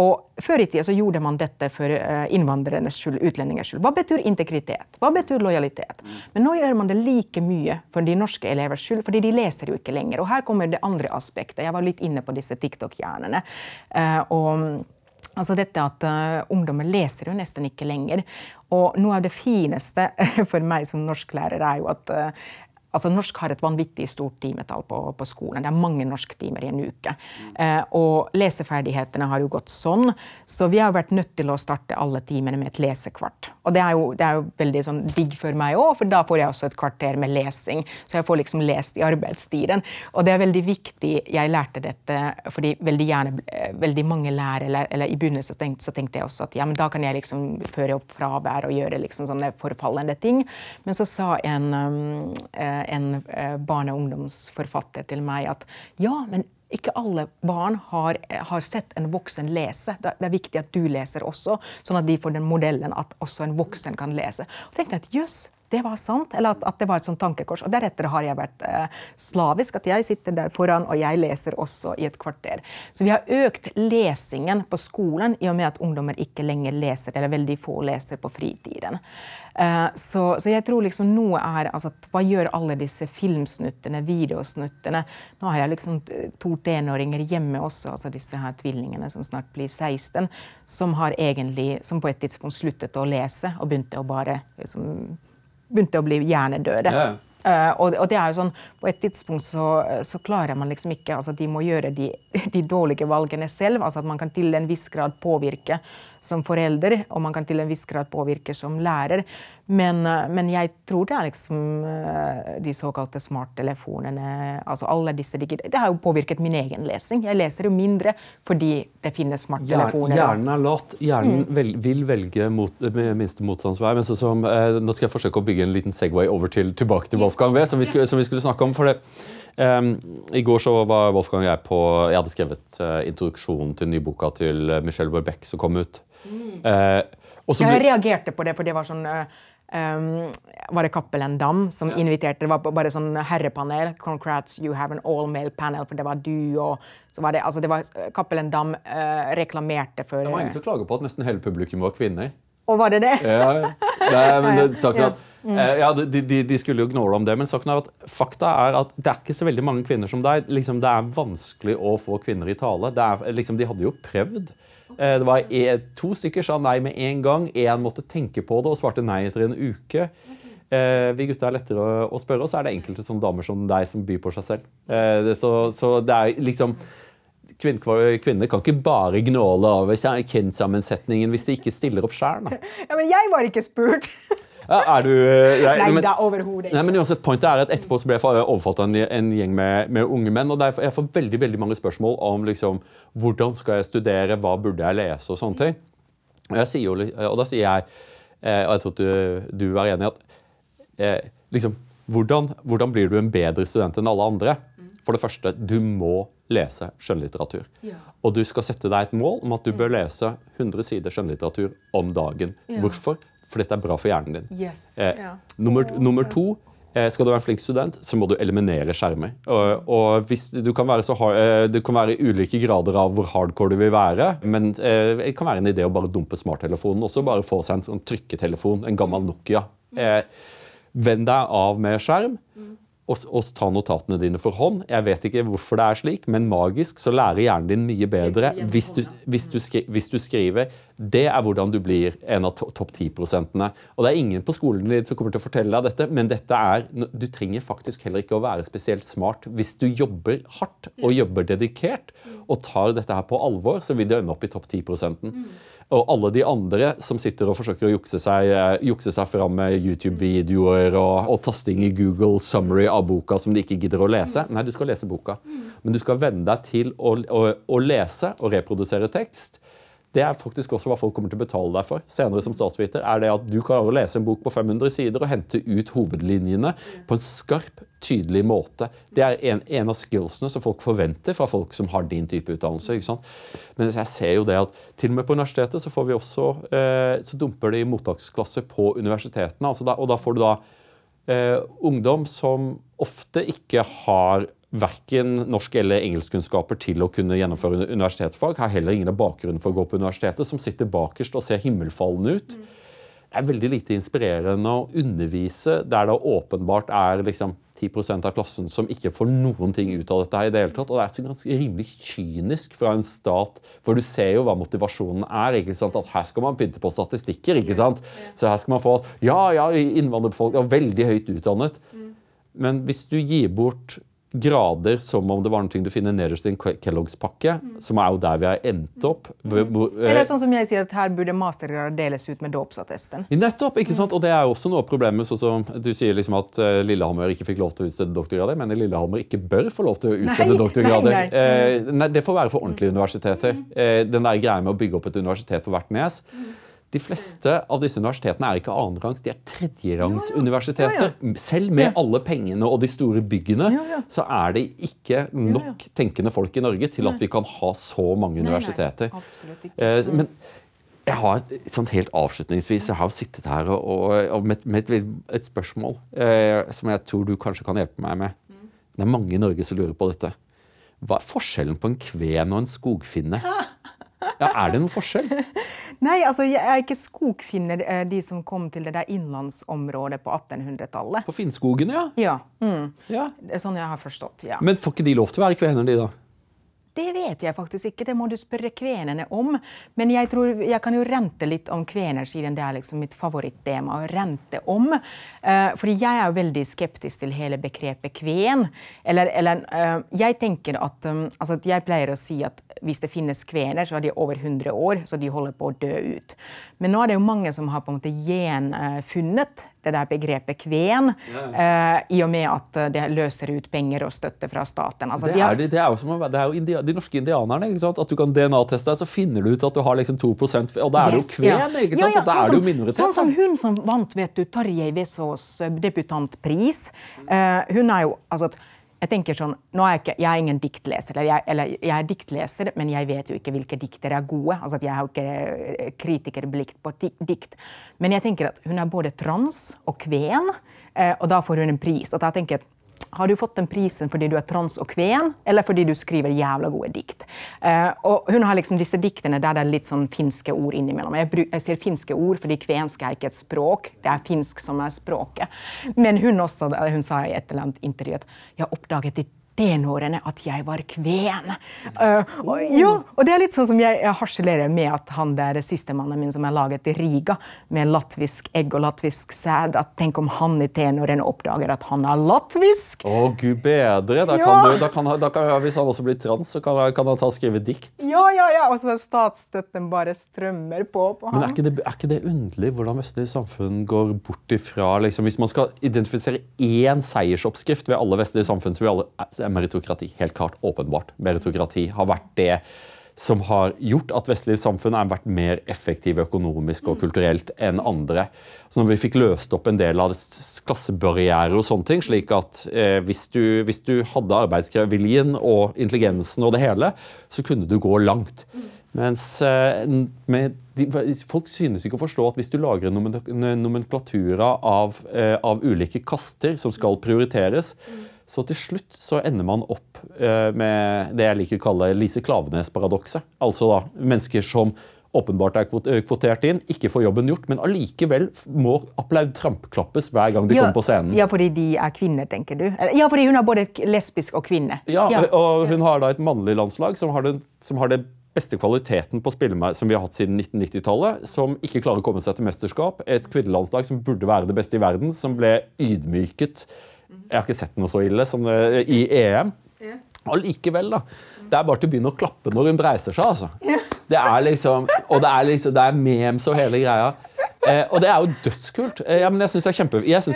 og før i tida så gjorde man dette for innvandrernes skyld, utlendingers skyld. Hva betyr integritet? Hva betyr lojalitet? Men nå gjør man det like mye for de norske elevers skyld, fordi de leser jo ikke lenger. Og her kommer det andre aspektet. Jeg var litt inne på disse TikTok-hjernene. Uh, og Altså dette at uh, Ungdommer leser jo nesten ikke lenger. Og noe av det fineste for meg som norsklærer er jo at uh, Altså, norsk har et vanvittig stort timetall på, på, skolen. Det er mange norsktimer i en uke. Eh, og leseferdighetene har jo gått sånn, så vi har vært nødt til å starte alle timene med et lesekvart. Og det er jo, det er jo veldig sånn digg for meg òg, for da får jeg også et kvarter med lesing. Så jeg får liksom lest i arbeidstiden. Og det er veldig viktig. Jeg lærte dette fordi veldig gjerne eh, veldig mange lærere eller, eller i begynnelsen så tenkte, så tenkte, jeg også at ja, men da kan jeg liksom føre opp fravær og gjøre liksom sånne forfallende ting. Men så sa en um, en eh, barne- og ungdomsforfatter til meg at ja, men ikke alle barn har, har, sett en voksen lese. Det er viktig at du leser også, sånn at de får den modellen at også en voksen kan lese. Og tenkte jeg at jøss, det var sant, eller at, at, det var et sånt tankekors. Og Deretter har jeg vært eh, slavisk. At jeg sitter der foran, og jeg leser også i et kvarter. Så vi har økt lesingen på skolen i og med at ungdommer ikke lenger leser, eller veldig få leser på fritiden. Eh, så, så, jeg tror liksom noe er altså, Hva gjør alle disse filmsnuttene, videosnuttene? Nå har jeg liksom to tenåringer hjemme også, altså disse her tvillingene som snart blir 16, som har egentlig, som på et tidspunkt sluttet å lese og begynte å bare liksom begynte å bli hjernedøde. Yeah. Uh, og, og, det er jo sånn, På et tidspunkt så, så klarer man liksom ikke altså De må gjøre de, de, dårlige valgene selv. altså At man kan til en viss grad påvirke som forelder, og man kan til en viss grad påvirke som lærer. Men, eh, men jeg tror det er liksom eh, de såkalte smarttelefonene altså alle disse Det har jo påvirket min egen lesing. Jeg leser jo mindre fordi det finnes smarttelefoner. Hjernen er lat. Hjernen mm. vel, vil velge mot, minste. Men så, som, eh, nå skal jeg forsøke å bygge en liten Segway over til, tilbake til Wolfgang V, som vi skulle, som vi skulle snakke om. for det Um, I går så var Wolfgang og jeg på Jeg hadde skrevet uh, introduksjonen til nyboka til Michelle Verbeck som kom ut. Mm. Uh, jeg reagerte på det, for det var sånn um, Var det Cappelen Dam som ja. inviterte? Det var bare sånn herrepanel. 'Congrats, you have an all male panel', for det var du og så var det, altså det var Cappelen Dam uh, reklamerte for Det var ingen som klager på at nesten hele publikum var kvinner. Og var det det? Ja, Nei, men det, saken at, ja, de, de, de, skulle jo gnåle om det, men saken er at fakta er at det er ikke så veldig mange kvinner som deg. Liksom, det er vanskelig å få kvinner i tale. Er, liksom, de hadde jo prøvd. Eh, det var e, To stykker sa nei med en gang. Én måtte tenke på det og svarte nei etter en uke. Eh, vi gutter er lettere å, spørre, og så er det enkelte sånne damer som deg som byr på seg selv. Eh, så, så det er liksom Kvinner kan ikke bare gnåle over kjønnssammensetningen hvis de ikke stiller opp sjøl. Ja, men jeg var ikke spurt! Ja, er du eh, Nei, nei da, overhodet ikke. men uansett, pointet er at Etterpå så ble jeg overfalt av en, en, gjeng med, med, unge menn. og Jeg får veldig veldig mange spørsmål om liksom, hvordan skal jeg studere, hva burde jeg lese og sånne ting. Og, jeg sier, og da sier jeg, eh, og jeg tror du, du er enig at eh, liksom, hvordan, hvordan blir du en bedre student enn alle andre? For det første, du må lese skjønnlitteratur. Ja. Og du skal sette deg et mål om at du bør lese 100 sider skjønnlitteratur om dagen. Ja. Hvorfor? For dette er bra for hjernen din. Yes. Eh, ja. nummer, nummer, to eh, skal du være en flink student, så må du eliminere skjermer. Og, og hvis, du, kan være hard, eh, du kan være i ulike grader av hvor hardcore du vil være, men eh, det kan være en idé å bare dumpe smarttelefonen og så bare få seg en sånn trykketelefon, en gammel Nokia. Eh, Venn deg av med skjerm. Mm og, og, ta notatene dine for hånd. Jeg vet ikke hvorfor det er slik, men magisk så lærer hjernen din mye bedre hvis du, hvis du, skri, hvis du skriver. Det er hvordan du blir en av topp 10-prosentene. Og det er ingen på skolen din som kommer til å fortelle deg dette, men dette er, du trenger faktisk heller ikke å være spesielt smart. Hvis du jobber hardt og jobber dedikert og tar dette her på alvor, så vil du ende opp i topp 10-prosenten. Og alle de andre som sitter og forsøker å jukse seg, eh, jukse seg fram med YouTube-videoer og, og, tasting i Google summary av boka som de ikke gidder å lese. Nei, du skal lese boka. Men du skal venne deg til å, å, å lese og reprodusere tekst. Det er faktisk også hva folk kommer til å betale deg for senere som statsviter. er det at Du å lese en bok på 500 sider og hente ut hovedlinjene på en skarp, tydelig måte. Det er en, en av skillsene som folk forventer fra folk som har din type utdannelse. ikke sant? Men jeg ser jo det at til og med på universitetet så får vi også, eh, så dumper det i mottaksklasser på universitetene. Altså da, og da får du da eh, ungdom som ofte ikke har verken norsk- eller engelskkunnskaper til å kunne gjennomføre universitetsfag. Har heller ingen bakgrunn for å gå på universitetet, som sitter bakerst og ser himmelfallende ut. Det er veldig lite inspirerende å undervise der det åpenbart er liksom 10% av klassen som ikke får noen ting ut av dette. her i det hele tatt, og Det er så ganske rimelig kynisk fra en stat, for du ser jo hva motivasjonen er. ikke sant, at Her skal man pynte på statistikker. ikke sant, Så her skal man få ja, ja, innvandrerbefolkningen er veldig høyt utdannet. Men hvis du gir bort grader som om det var noe du finner nederst i en Kelloggs-pakke, mm. som er jo der vi har endt opp. Mm. Eller sånn som jeg sier at Her burde mastergrader deles ut med dåpsattesten. Nettopp! ikke sant? Og det er jo også noe av problemet. sånn som Du sier liksom at uh, Lillehammer ikke fikk lov til å utstede doktorgrader. Men Lillehammer ikke bør få lov til å utstede doktorgrader. Nei, nei. Eh, nei, det får være for ordentlige universiteter. Eh, den der greia med å bygge opp et universitet på hvert nes. De fleste av disse universitetene er ikke annenrangs, de er tredjerangsuniversiteter. Ja, ja. Selv med alle pengene og de store byggene så er det ikke nok tenkende folk i Norge til at vi kan ha så mange universiteter. Nei, nei, ikke. men jeg har et, sånn helt avslutningsvis jeg har sittet her og, og med, med et, et, spørsmål eh, som jeg tror du kanskje kan hjelpe meg med. Mm. Det er mange i Norge som lurer på dette. Hva er forskjellen på en kven og en skogfinne? Ja, Er det noen forskjell? Nei, altså jeg er ikke skogfinner, eh, de som kom til det der innlandsområdet på 1800-tallet. På Finnskogen, ja? Ja. Mm. ja. Det er sånn jeg har forstått, ja. Men får ikke de lov til å være kvener, de da? Det vet jeg faktisk ikke, det må du spørre kvenene om. Men jeg tror jeg kan jo rente litt om kvener, siden det er liksom mitt favorittema å rente om. Uh, fordi jeg er veldig skeptisk til hele begrepet kven. Eller, eller uh, jeg tenker at, um, altså Jeg pleier å si at hvis det finnes kvener, så er de over 100 år, så de holder på å dø ut. Men nå er det jo mange som har på en måte gjenfunnet det der begrepet kven, ja. uh, i og med at det løser ut penger og støtte fra staten. Altså, det, er, de, det, er, jo som det er jo india, de norske indianerne. At du kan DNA-teste deg, så finner du ut at du har liksom 2 og da er yes, det jo kven. Ikke sant? Ja, ja, da er det jo minoritet. Sånn som hun som vant vet du, Tarjei Vesaas debutantpris. Uh, hun er jo altså jeg tenker sånn, nå er jeg, ikke, jeg er ingen diktleser, eller jeg, eller jeg, er diktleser, men jeg vet jo ikke hvilke dikter er gode. altså Jeg har jo ikke kritikerblikt på dikt. Men jeg tenker at hun er både trans og kven, eh, og da får hun en pris. og da tenker jeg at har du fått den prisen fordi du er trans og kven, eller fordi du skriver jævla gode dikt? Eh, og hun har liksom disse diktene der det er litt sånn finske ord innimellom. Jeg, jeg sier finske ord fordi kvensk er ikke et språk, det er finsk som er språket. Men hun også, hun sa i et eller annet intervju at jeg har oppdaget ditt tenårene at jeg var kven. Uh, og, jo, og det er litt sånn som jeg, jeg harselerer med at han der sistemannen min som er laget i Riga, med latvisk egg og latvisk sæd at Tenk om han i tenårene oppdager at han er latvisk! Å, gud bedre! Da kan du, da kan, da kan, hvis han også blir trans, så kan, kan han ta og skrive dikt. Ja, ja, ja! Og så statsstøtten bare strømmer på på ham. Men er ikke det, er ikke det underlig hvordan vestlige samfunn går bort ifra liksom, Hvis man skal identifisere én seiersoppskrift ved alle vestlige samfunn, så vil alle meritokrati. Helt klart, åpenbart. Meritokrati har vært det som har gjort at vestlige samfunn har vært mer effektive økonomisk og kulturelt enn andre. Så når vi fikk løst opp en del av klassebarrierer og sånne ting, slik at eh, hvis, du, hvis, du, hadde arbeidsviljen og intelligensen og det hele, så kunne du gå langt. Mens eh, de, folk synes ikke å forstå at hvis du lager en nomenklatura av, eh, av ulike kaster som skal prioriteres, så til slutt så ender man opp eh, med det jeg liker å kalle Lise Klavenes-paradokset. Altså da mennesker som åpenbart er eh, kvotert inn, ikke får jobben gjort, men allikevel må applaud trampklappes hver gang de ja, kommer på scenen. Ja, fordi de er kvinner, tenker du? Ja, fordi hun er både lesbisk og kvinne. Ja, ja. og hun har da et mannlig landslag som har det, som har det beste kvaliteten på spillet som vi har hatt siden 1990-tallet, som ikke klarer å komme seg til mesterskap. Et kvinnelandslag som burde være det beste i verden, som ble ydmyket jeg har ikke sett noe så ille som det, i EM. Allikevel, da. Det er bare til å begynne å klappe når hun breiser seg. altså. Det er liksom, Og det er liksom, det er memes og hele greia. Eh, og det er jo dødskult. Eh, ja, jeg synes det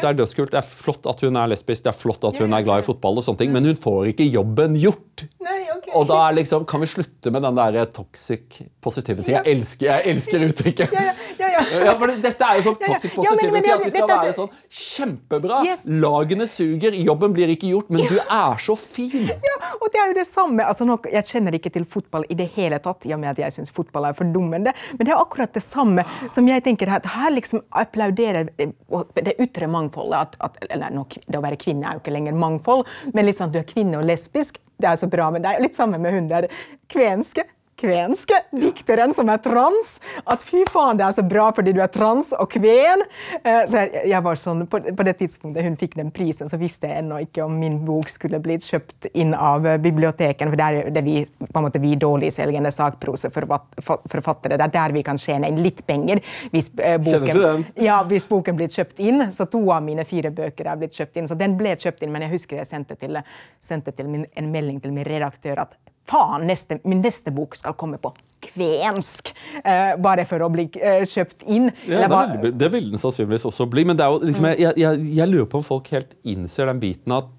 det er dødskult. Det er flott at hun er lesbisk, det er flott at hun er glad i fotball, og sånne ting, men hun får ikke jobben gjort. Nei, okay. Og da er liksom, Kan vi slutte med den der toxic positivity? Jeg elsker, jeg elsker uttrykket. Ja, ja, ja, ja. for Dette er jo sånn toxic positivity, at vi skal være sånn kjempebra. Yes. Lagene suger, jobben blir ikke gjort, men du er så fin. Ja, og det er jo det samme. Altså, nå, jeg kjenner ikke til fotball i det hele tatt, i og med at jeg syns fotball er fordummende, men det er akkurat det samme som jeg tenker at her liksom applauderer det ytre mangfoldet. At, at, eller nå, det å være kvinne er jo ikke lenger mangfold, men litt sånn at du er kvinne og lesbisk, det er så bra med deg. Litt sammen med hun der kvenske kvenske dikteren som er trans. At fy faen, det er så bra fordi du er trans og kven. Eh, så jeg, jeg var sånn, på, på, det tidspunktet hun fikk den prisen, så visste jeg ennå ikke om min bok skulle blitt kjøpt inn av biblioteken. For det er det vi, på en måte, vi dårligselgende sakproseforfattere. Det er der vi kan tjene inn litt penger. Hvis, eh, boken, ja, hvis boken blir kjøpt inn. Så to av mine fire bøker er blitt kjøpt inn. Så den ble kjøpt inn, men jeg husker jeg sendte, til, sendte til min, en melding til min redaktør at faen, neste, min neste bok skal komme på kvensk! Uh, bare for å bli uh, kjøpt inn. Ja, det, vil, den sannsynligvis også bli. Men jo, liksom, jeg, jeg, jeg, lurer på om folk helt innser den biten at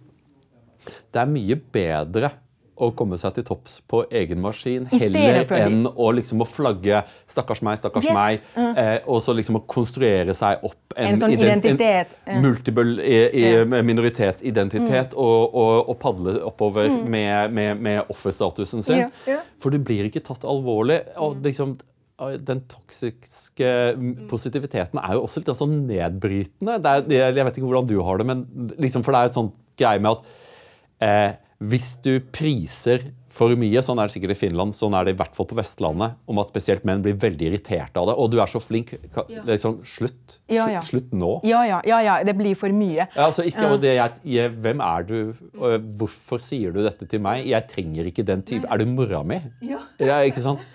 det er mye bedre å komme seg til topps på egen maskin heller enn å liksom å flagge 'stakkars meg, stakkars yes. meg', mm. eh, og så liksom å konstruere seg opp en, en sånn identitet. En multiple i, i, minoritetsidentitet mm. og, og, og, padle oppover mm. med, med, med offerstatusen sin. Yeah, yeah. For du blir ikke tatt alvorlig. og mm. liksom den toksiske positiviteten er jo også litt sånn nedbrytende. Er, jeg vet ikke hvordan du har det, men liksom, for det er et sånt greie med at eh, hvis du priser for mye, sånn er det sikkert i Finland, sånn er det i hvert fall på Vestlandet, om at spesielt menn blir veldig irriterte av det. Og du er så flink. Liksom, slutt. Ja, ja. Slutt nå. Ja, ja, ja, ja, det blir for mye. Ja, altså, ikke av det jeg, jeg, Hvem er du? Hvorfor sier du dette til meg? Jeg trenger ikke den type. Er du mora mi? Ja. ja. Ikke sant?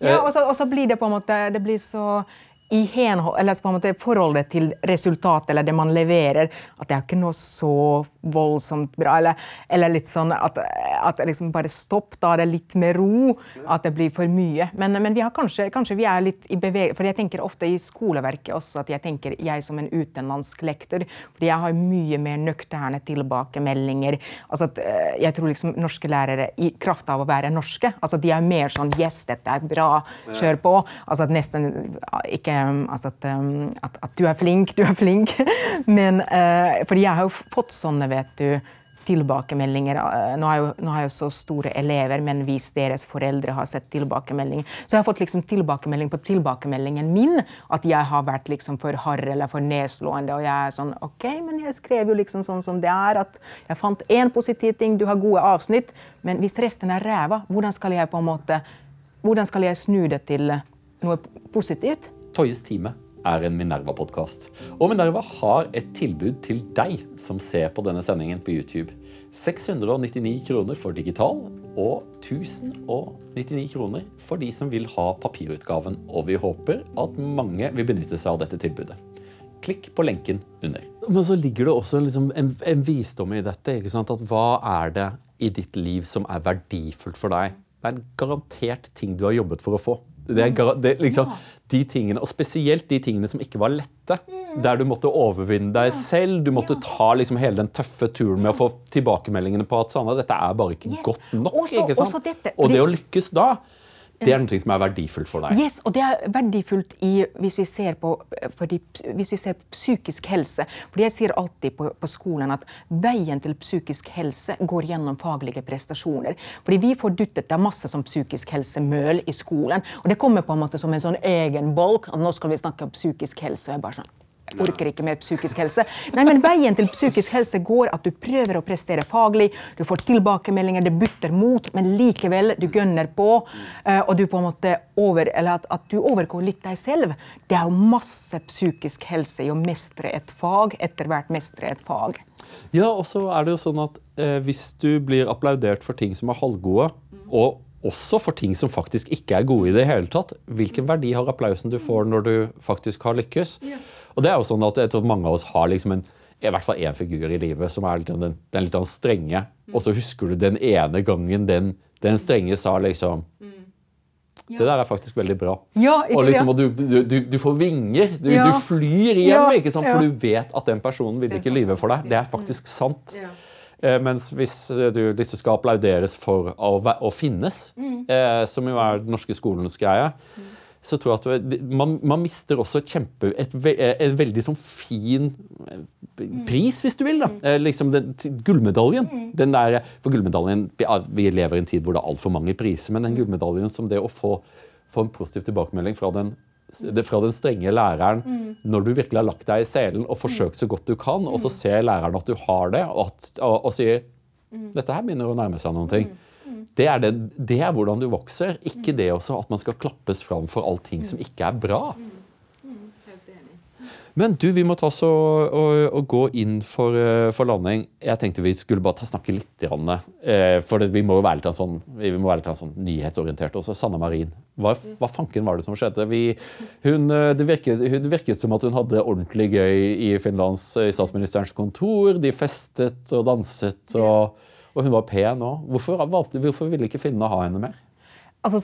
Ja, så, og så blir det på en måte Det blir så i henhold, eller på en måte forholdet til resultatet eller det man leverer, at det er ikke noe så voldsomt bra. Eller, eller litt sånn at, at liksom bare stopp, da er det litt med ro. At det blir for mye. Men, men vi kanskje, kanskje vi er litt i bevegelse For jeg tenker ofte i skoleverket også at jeg tenker jeg som en utenlandsk lektor. fordi jeg har mye mer nøkterne tilbakemeldinger. Altså at, eh, jeg tror liksom norske lærere, i kraft av å være norske, altså de er mer sånn Yes, dette er bra, kjør på. Altså at nesten ikke altså at, at, at, du er flink, du er flink. Men uh, fordi jeg har jo fått sånne, vet du, tilbakemeldinger. Eh, nå har, jeg jo, så store elever, men hvis deres foreldre har sett tilbakemeldinger Så jeg har fått liksom tilbakemelding på tilbakemeldingen min. At jeg har vært liksom for hard eller for nedslående. Og jeg er sånn OK, men jeg skrev jo liksom sånn som det er. At jeg fant én positiv ting, du har gode avsnitt. Men hvis resten er ræva, hvordan skal jeg på en måte hvordan skal jeg snu det til noe positivt? Toyes time er en Minerva-podkast. Og Minerva har et tilbud til deg som ser på denne sendingen på YouTube. 699 kroner for digital og 1099 kroner for de som vil ha papirutgaven. Og vi håper at mange vil benytte seg av dette tilbudet. Klikk på lenken under. Men så ligger det også liksom en, en, visdom i dette. ikke sant? At hva er det i ditt liv som er verdifullt for deg? Det er en garantert ting du har jobbet for å få. Det er, det, liksom, de tingene, og Spesielt de tingene som ikke var lette. Der du måtte overvinne deg selv. Du måtte ta liksom hele den tøffe turen med å få tilbakemeldingene på at Sanna, dette er bare ikke godt nok. Også, ikke? Og det å lykkes da det er noe som er verdifullt for deg. Yes, og det er verdifullt i, hvis, vi ser på, de, hvis vi ser på psykisk helse. Fordi Jeg sier alltid på, på, skolen at veien til psykisk helse går gjennom faglige prestasjoner. Fordi Vi får dyttet det masse som psykisk helse-møl i skolen. Og det kommer på en måte som en sånn egen bolk. Nå skal vi snakke om psykisk helse. og jeg bare sånn, orker ikke mer psykisk helse. Nei, men Veien til psykisk helse går at du prøver å prestere faglig, du får tilbakemeldinger, det butter mot, men likevel, du gønner på. Eh, og du på en måte over, eller at, at, du overgår litt deg selv. Det er jo masse psykisk helse i å mestre et fag, etter hvert mestre et fag. Ja, og så er det jo sånn at eh, hvis du blir applaudert for ting som er halvgode, og også for ting som faktisk ikke er gode i det hele tatt. Hvilken verdi har applausen du får når du faktisk har lykkes? Og det er jo sånn at jeg tror mange av oss har liksom en, i hvert fall én figur i livet som er den, den litt strenge. Mm. Og så husker du den ene gangen den, den strenge sa liksom mm. Det der er faktisk veldig bra. Ja, og, liksom, og du, du, du, får vinger. Du, ja. du flyr hjem, ja, for du vet at den personen vil ikke lyve for deg. Det er faktisk sant. Eh, mens hvis du liksom skal applauderes for å, å finnes, mm. eh, som jo er den norske skolens greie, mm så tror jeg at man, man mister også kjempe, et, en veldig sånn fin eh, pris, hvis du vil. da. Mm. Eh, liksom den, Gullmedaljen. Mm. den der, For gullmedaljen, Vi lever i en tid hvor det er altfor mange priser, men den mm. gullmedaljen som det å få, få en positiv tilbakemelding fra den, fra den strenge læreren når du virkelig har lagt deg i selen og forsøkt så godt du kan, og så ser læreren at du har det, og, at, og, og sier dette her begynner å nærme seg noen ting. Det er, det, det er, hvordan du vokser, ikke det også at man skal klappes fram for allting som ikke er bra. Men du, vi må ta oss og, og, gå inn for, eh, for, landing. Jeg tenkte vi skulle bare ta, snakke litt. Eh, for det, vi må jo være litt sånn, vi må være litt sånn nyhetsorientert også. Sanna Marin. Hva, hva, fanken var det som skjedde? Vi, hun, eh, det, virket, det, virket, som at hun hadde ordentlig gøy i Finlands i statsministerens kontor. De festet og danset. og og hun var pen òg. Hvorfor, hvorfor ville ikke finnene ha henne mer? Altså,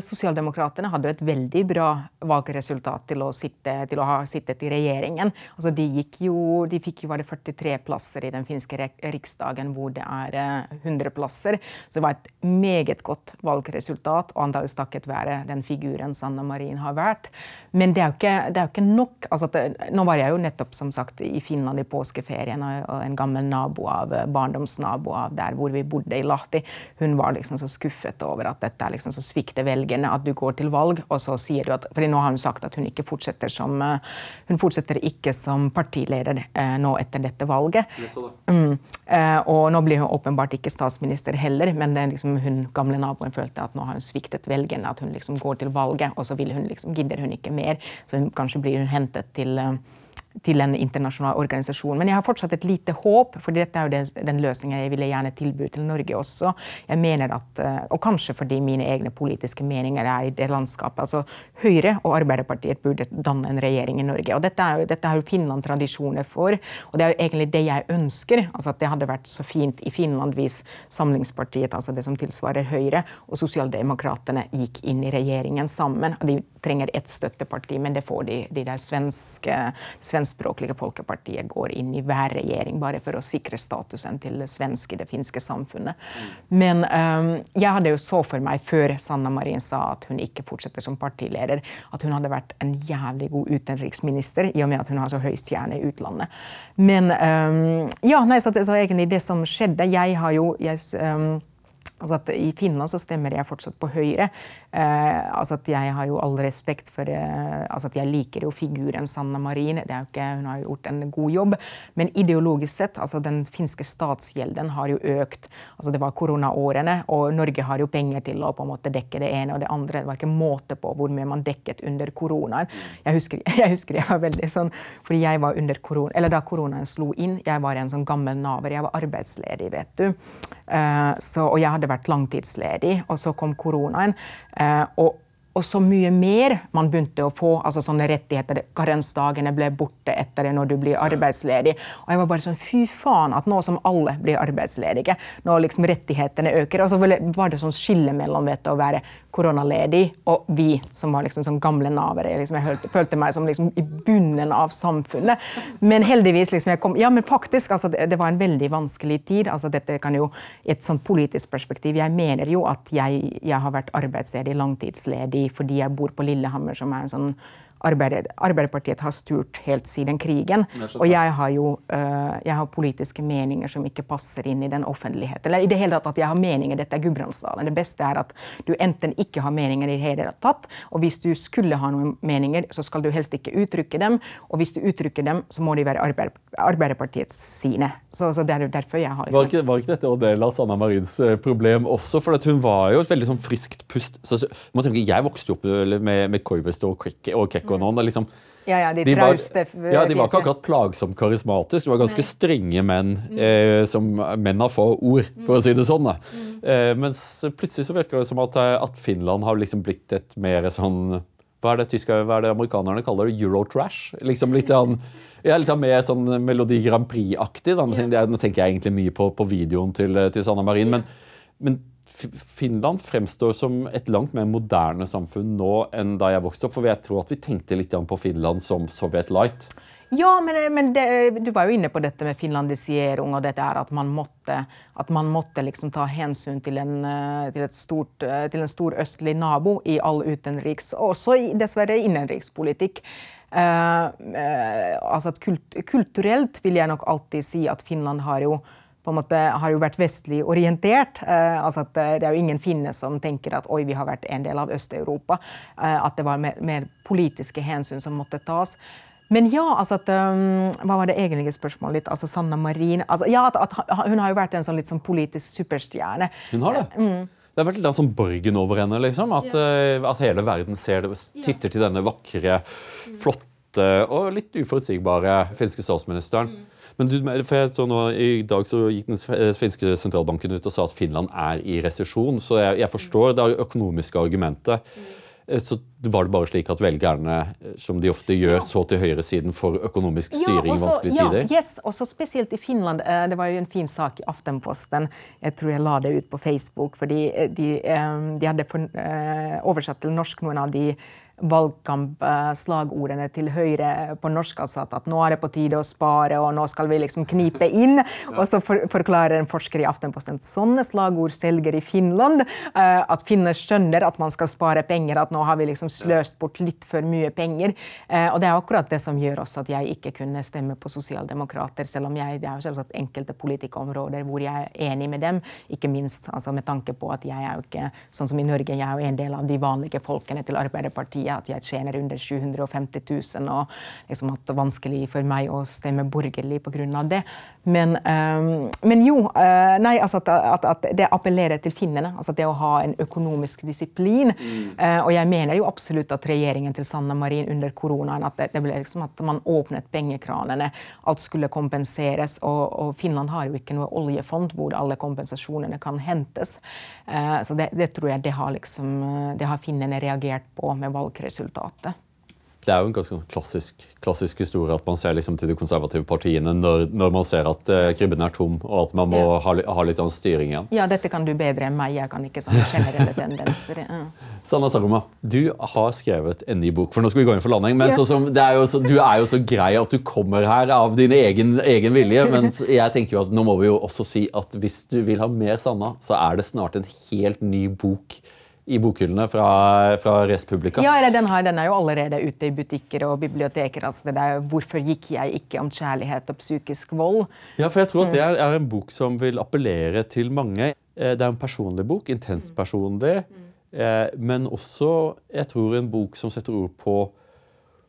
Sosialdemokratene hadde et veldig bra valgresultat til å, sitte, til å ha sittet i regjeringen. Altså, de, jo, de, fikk jo bare 43 plasser i den finske riksdagen, hvor det er 100 eh, plasser. Så det var et meget godt valgresultat, og antallet takket være den figuren Sanna Marin har vært. Men det er jo ikke, er jo ikke nok. Altså, det, nå var jeg jo nettopp som sagt, i Finland i påskeferien, og en gammel nabo av, barndomsnabo av der hvor vi bodde i Lahti, hun var liksom så skuffet over at dette er liksom så svikter velgerne at du går til valg, og så sier du at fordi nå har hun sagt at hun ikke fortsetter som, hun fortsetter ikke som partileder nå etter dette valget. Mm. Og nå blir hun åpenbart ikke statsminister heller, men det er liksom hun gamle naboen følte at nå har hun sviktet velgerne, at hun liksom går til valget, og så vil hun liksom, gidder hun ikke mer. Så hun, kanskje blir hun hentet til til en internasjonal organisasjon. Men jeg har fortsatt et lite håp, for dette er jo den, den løsningen jeg ville gjerne tilby til Norge også. Jeg mener at, eh, Og kanskje fordi mine egne politiske meninger er i det landskapet. altså Høyre og Arbeiderpartiet burde danne en regjering i Norge. og Dette er dette har jo Finland tradisjoner for. og Det er jo egentlig det jeg ønsker. altså At det hadde vært så fint i Finland hvis Samlingspartiet, altså det som tilsvarer Høyre, og Sosialdemokratene gikk inn i regjeringen sammen. De trenger ett støtteparti, men det får de, de der svenske, svenske svenskspråklige folkepartiet går inn i hver regjering bare for å sikre statusen til det svenske, det finske samfunnet. Men um, jeg hadde jo så for meg, før Sanna Marin sa at hun ikke fortsetter som partileder, at hun hadde vært en jævlig god utenriksminister, i og med at hun har så høy stjerne i utlandet. Men um, ja, nei, så, så, egentlig det som skjedde Jeg har jo jeg, um, Altså at I Finland så stemmer jeg fortsatt på Høyre. Eh, altså at Jeg har jo all respekt for eh, altså at Jeg liker jo figuren Sanna Marin. Det er jo ikke, hun har jo gjort en god jobb. Men ideologisk sett, altså den finske statsgjelden har jo økt. Altså Det var koronaårene, og Norge har jo penger til å på en måte dekke det ene og det andre. Det var ikke måte på hvor mye man dekket under koronaen. Jeg husker jeg, husker jeg var veldig sånn, fordi jeg var under korona, eller Da koronaen slo inn, jeg var en sånn gammel naver. Jeg var arbeidsledig, vet du. Eh, så, og jeg hadde vært langtidsledig, og så kom koronaen. Eh, og og så mye mer man begynte å få. altså sånne rettigheter. Karensdagene ble borte etter det når du blir arbeidsledig. Og jeg var bare sånn Fy faen, at nå som alle blir arbeidsledige, når liksom rettighetene øker Og så var det sånn skille mellom vet, å være koronaledig og vi som var liksom sånn gamle navere. Liksom, jeg følte, følte meg som liksom i bunnen av samfunnet. Men heldigvis liksom jeg kom Ja, men faktisk, altså, det, det var en veldig vanskelig tid. altså dette kan jo I et sånn politisk perspektiv Jeg mener jo at jeg, jeg har vært arbeidsledig, langtidsledig fordi jeg bor på Lillehammer, som er en sånn Arbeiderpartiet har styrt helt siden krigen. Og jeg har jo uh, jeg har politiske meninger som ikke passer inn i den offentligheten. Eller i det hele tatt at jeg har meninger. Dette er Gudbrandsdalen. Det beste er at du enten ikke har meninger i det hele tatt, og hvis du skulle ha noen meninger, så skal du helst ikke uttrykke dem. Og hvis du uttrykker dem, så må de være Arbeiderpartiets sine. Så, så det er jo derfor jeg har var ikke, var ikke dette en del av Sanna Marins eh, problem også? For hun var jo et veldig sånn friskt pust. Så, man tenker, jeg vokste opp med, med Koivisto og Kekkonon. og noen. Liksom, ja, ja, de, de var, ja, de var ikke akkurat plagsomt karismatiske. De var ganske Nei. strenge menn. Mm. Eh, som menn har få ord, for å si det sånn. Mm. Eh, mens plutselig så virker det som at, eh, at, Finland har liksom blitt et mer sånn hva er det, tyske, hva er det amerikanerne kaller det? Eurotrash? Liksom litt, an, ja, litt mer sånn Melodi Grand Prix-aktig. Nå tenker jeg egentlig mye på, på videoen til, til Sanna Marin. men, men Finland fremstår som et langt mer moderne samfunn nå enn da jeg vokste opp. For jeg tror at vi tenkte litt på Finland som Sovjet Light. Ja, men, men det, du var jo inne på dette med finlandisering og dette er at man måtte, at man måtte liksom ta hensyn til en, eh, til, stort, eh, til en stor østlig nabo i all utenriks, og også dessverre innenrikspolitikk. Uh, uh, altså kult, kulturelt vil jeg nok alltid si at Finland har jo på en måte har jo vært vestlig orientert. Eh, altså at eh, Det er jo ingen finne som tenker at oi, vi har vært en del av Øst-Europa. Eh, at det var mer, mer, politiske hensyn som måtte tas. Men ja, altså at, um, Hva var det egentlige spørsmålet ditt? Altså Sanna Marin altså, ja, at, at, Hun har jo vært en sånn litt sånn politisk superstjerne. Hun har det. Mm. Det har vært litt sånn borgen over henne. liksom, At, ja. uh, at hele verden ser det, titter til denne vakre, flotte og litt uforutsigbare finske statsministeren. Mm. Men du, for jeg så nå, I dag så gikk den finske sentralbanken ut og sa at Finland er i resesjon. Så jeg, jeg, forstår det økonomiske argumentet. Eh, så var det bare slik at velgerne, eh, som de ofte gjør, så til høyresiden for økonomisk styring i vanskelige tider? Ja, yes, også spesielt i Finland. Eh, det var jo en fin sak i Aftenposten. Jeg tror jeg la det ut på Facebook. fordi De, de hadde oversatt til norsk noen av de valgkampslagordene til Høyre på norsk. altså at, nå er det på tide å spare, og nå skal vi liksom knipe inn. Og så for, forklarer en forsker i Aftenposten at sånne slagord selger i Finland. Uh, at finner skjønner at man skal spare penger, at nå har vi liksom sløst bort litt for mye penger. Uh, og det er akkurat det som gjør også at jeg ikke kunne stemme på sosialdemokrater, selv om jeg, det er jo selvsagt enkelte politikkområder hvor jeg er enig med dem. Ikke minst altså med tanke på at jeg er jo ikke sånn som i Norge, jeg er jo en del av de vanlige folkene til Arbeiderpartiet. At jeg tjener under 750 000 og liksom at det er vanskelig for meg å stemme borgerlig pga. det. Men, um, men, jo, uh, nei, altså at, at, at, det appellerer til finnene. altså Det å ha en økonomisk disiplin. Mm. Uh, og jeg mener jo absolutt at regjeringen til Sanna Marin under koronaen at det, det ble liksom at man åpnet pengekranene. Alt skulle kompenseres. Og, og, Finland har jo ikke noe oljefond hvor alle kompensasjonene kan hentes. Uh, så det, det, tror jeg det har, liksom, det har finnene reagert på med valgresultatet det er jo en ganske klassisk, klassisk, historie at man ser liksom til de konservative partiene når, når man ser at uh, krybben er tom, og at man må ja. ha, ha, litt annen styring igjen. Ja, dette kan du bedre enn meg. Jeg kan ikke sånne generelle tendenser. Ja. Sanna Saroma, du har skrevet en ny bok. For nå skal vi gå inn for landing. men ja. så, som, er så, Du er jo så grei at du kommer her av din egen, egen vilje. Men jeg tenker jo at nå må vi jo også si at hvis du vil ha mer Sanna, så er det snart en helt ny bok i bokhyllene fra, fra Respublika. Ja, eller den, her, den er jo allerede ute i butikker og biblioteker. altså det der 'Hvorfor gikk jeg ikke?' om kjærlighet og psykisk vold. Ja, for jeg tror at det er, er en bok som vil appellere til mange. Eh, det er en personlig bok, intenst personlig, eh, men også jeg tror en bok som setter ord på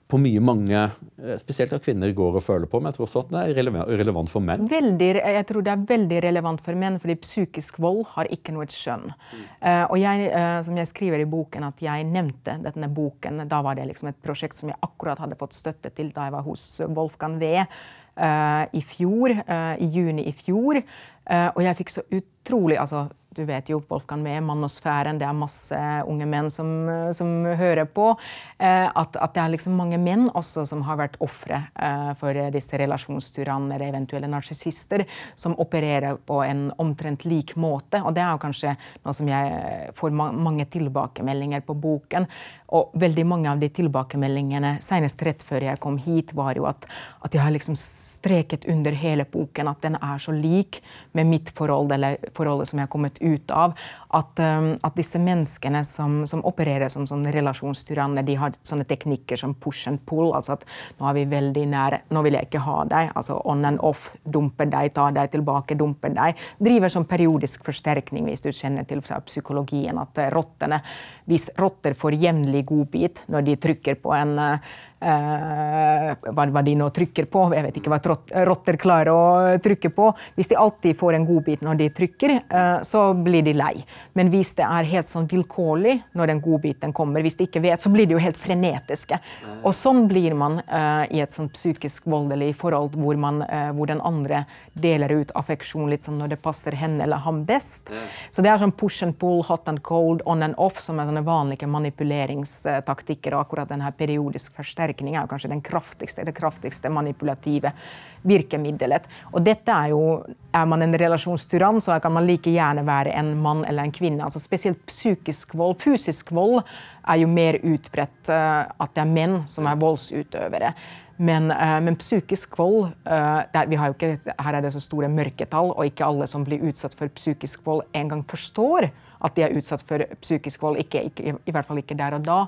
på mye mange, eh, spesielt av kvinner, går og føler på. Men jeg tror også at den er relevant for menn. Veldig, jeg tror det er veldig relevant for menn, fordi psykisk vold har ikke noe skjønn. Mm. Uh, og jeg, uh, som jeg skriver i boken, at jeg nevnte denne boken Da var det liksom et prosjekt som jeg akkurat hadde fått støtte til da jeg var hos Wolfgang V. Uh, i fjor, i juni i fjor. og jeg fikk så utrolig altså du vet jo Wolfgang med mannosfæren, det er masse unge menn som, som hører på. Eh, at, at, det er liksom mange menn også som har vært ofre eh, for disse relasjonstyranner, eventuelle narsissister, som opererer på en omtrent lik måte. Og det er jo kanskje noe som jeg får ma mange tilbakemeldinger på boken. Og veldig mange av de tilbakemeldingene, senest rett før jeg kom hit, var jo at, at jeg har liksom streket under hele boken at den er så lik med mitt forhold, eller forholdet som jeg har kommet ut av at, um, at disse menneskene som, som opererer som sånn relasjonstyranner, de har sånne teknikker som push and pull. altså at Nå er vi veldig nære, nå vil jeg ikke ha deg. altså On and off. Dumper deg, tar deg tilbake, dumper deg. Driver som periodisk forsterkning, hvis du kjenner til fra psykologien at rottene Hvis rotter får jevnlig godbit når de trykker på en Uh, hva, hva, de nå trykker på. Jeg vet ikke hva rotter klarer å trykke på. Hvis de alltid får en godbit når de trykker, uh, så blir de lei. Men hvis det er helt sånn vilkårlig når den godbiten kommer, hvis de ikke vet, så blir de jo helt frenetiske. Og sånn blir man uh, i et sånn psykisk voldelig forhold hvor, man, hvor, den andre deler ut affeksjon litt sånn når det passer henne eller ham best. Så det er sånn push and pull, hot and cold, on and off, som er sånne vanlige manipuleringstaktikker. Og akkurat denne periodisk forsterkning forsterkning er kanskje kraftigste, det kraftigste manipulative virkemiddelet. Og dette er jo Er man en relasjonstyrann, så kan man like gjerne være en mann eller en kvinne. altså Spesielt psykisk vold. Fysisk vold er jo mer utbredt uh, at det er menn som er voldsutøvere. Men, uh, men, psykisk vold der, ikke, Her er det så store mørketall, og ikke alle som blir utsatt for psykisk vold, engang forstår at de er utsatt for psykisk vold. Ikke, ikke, I hvert fall ikke der og da.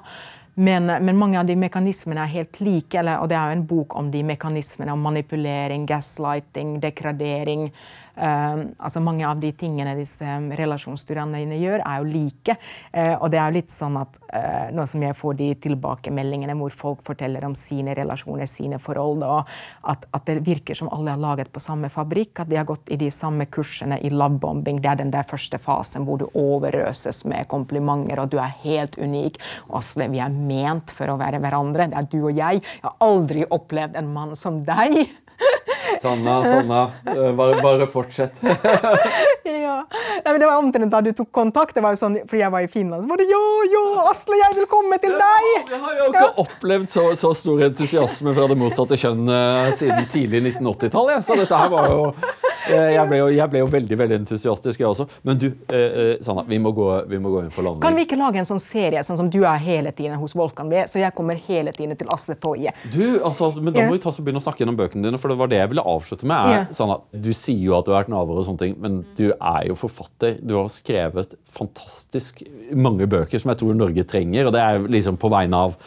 Men, men, mange av de mekanismene er helt like. Eller, og det er jo en bok om de mekanismene om manipulering, gaslighting, degradering, Uh, altså Mange av de tingene disse relasjonsstyrerne gjør, er jo like. Uh, og det er jo litt sånn at uh, Nå som jeg får de tilbakemeldingene hvor folk forteller om sine relasjoner, sine forhold, og at, at, det virker som alle har laget på samme fabrikk, at de har gått i de samme kursene i lovebombing. Det er den der første fasen hvor du overøses med komplimenter, og du er helt unik. Asle, vi er ment for å være hverandre. Det er du og jeg. Jeg har aldri opplevd en mann som deg. Sanna, Sanna. Eh, bare, bare fortsett. ja. Nei, det var omtrent da du tok kontakt. Det var jo sånn, fordi jeg var i Finland. Så var det jo, jo, Asle, jeg vil komme til deg! Jeg har jo ikke ja. opplevd så, så, stor entusiasme fra det motsatte kjønn siden tidlig 1980-tall. Så dette her var jo jeg ble, jo, jeg ble jo veldig veldig entusiastisk, jeg også. Men du, eh, Sanna, vi må, gå, vi må gå inn for landing. Kan vi ikke lage en sånn serie sånn som du er hele tiden hos Volkan B, så jeg kommer hele tiden til Asle Toje? Du, altså, men Da må vi ta så begynne å snakke gjennom bøkene dine, for det var det jeg ville avslutte med. Er, Sanna, du sier jo at du har vært naver, og sånne ting, men du er jo forfatter. Du har skrevet fantastisk mange bøker som jeg tror Norge trenger, og det er liksom på vegne av,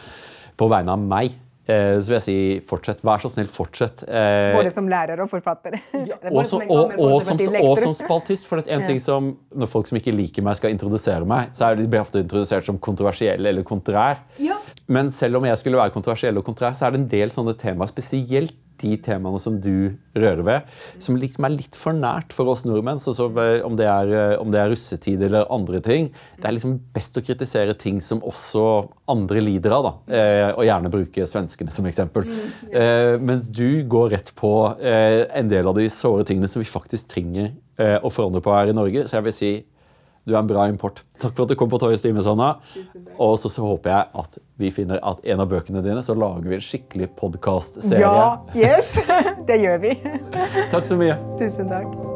på vegne av meg. Eh, så vil jeg si fortsett. Vær så snill, fortsett. Eh, både som lærer og forfatter. Ja, og, som, og, og, som, og, som, spaltist. For en ting som, Når folk som ikke liker meg, skal introdusere meg, så er de ofte introdusert som kontroversiell eller kontrær. Ja. Men selv om jeg skulle være kontroversiell og kontrær, så er det en del sånne temaer, spesielt de temaene som du rører ved, som liksom er litt for nært for oss nordmenn. Så, så eh, om, det er, eh, om, det er, russetid eller andre ting. Det er liksom best å kritisere ting som også andre lider av. da, eh, Og gjerne bruke svenskene som eksempel. Mm, eh, mens du går rett på eh, en del av de såre tingene som vi faktisk trenger eh, å forandre på her i Norge. Så jeg vil si du er en bra import. Takk for at du kom på Toyes time, Sanna. Og så, så, håper jeg at vi finner at en av bøkene dine, så lager vi en skikkelig podkastserie. Ja, yes! Det gjør vi. Takk så mye. Tusen takk.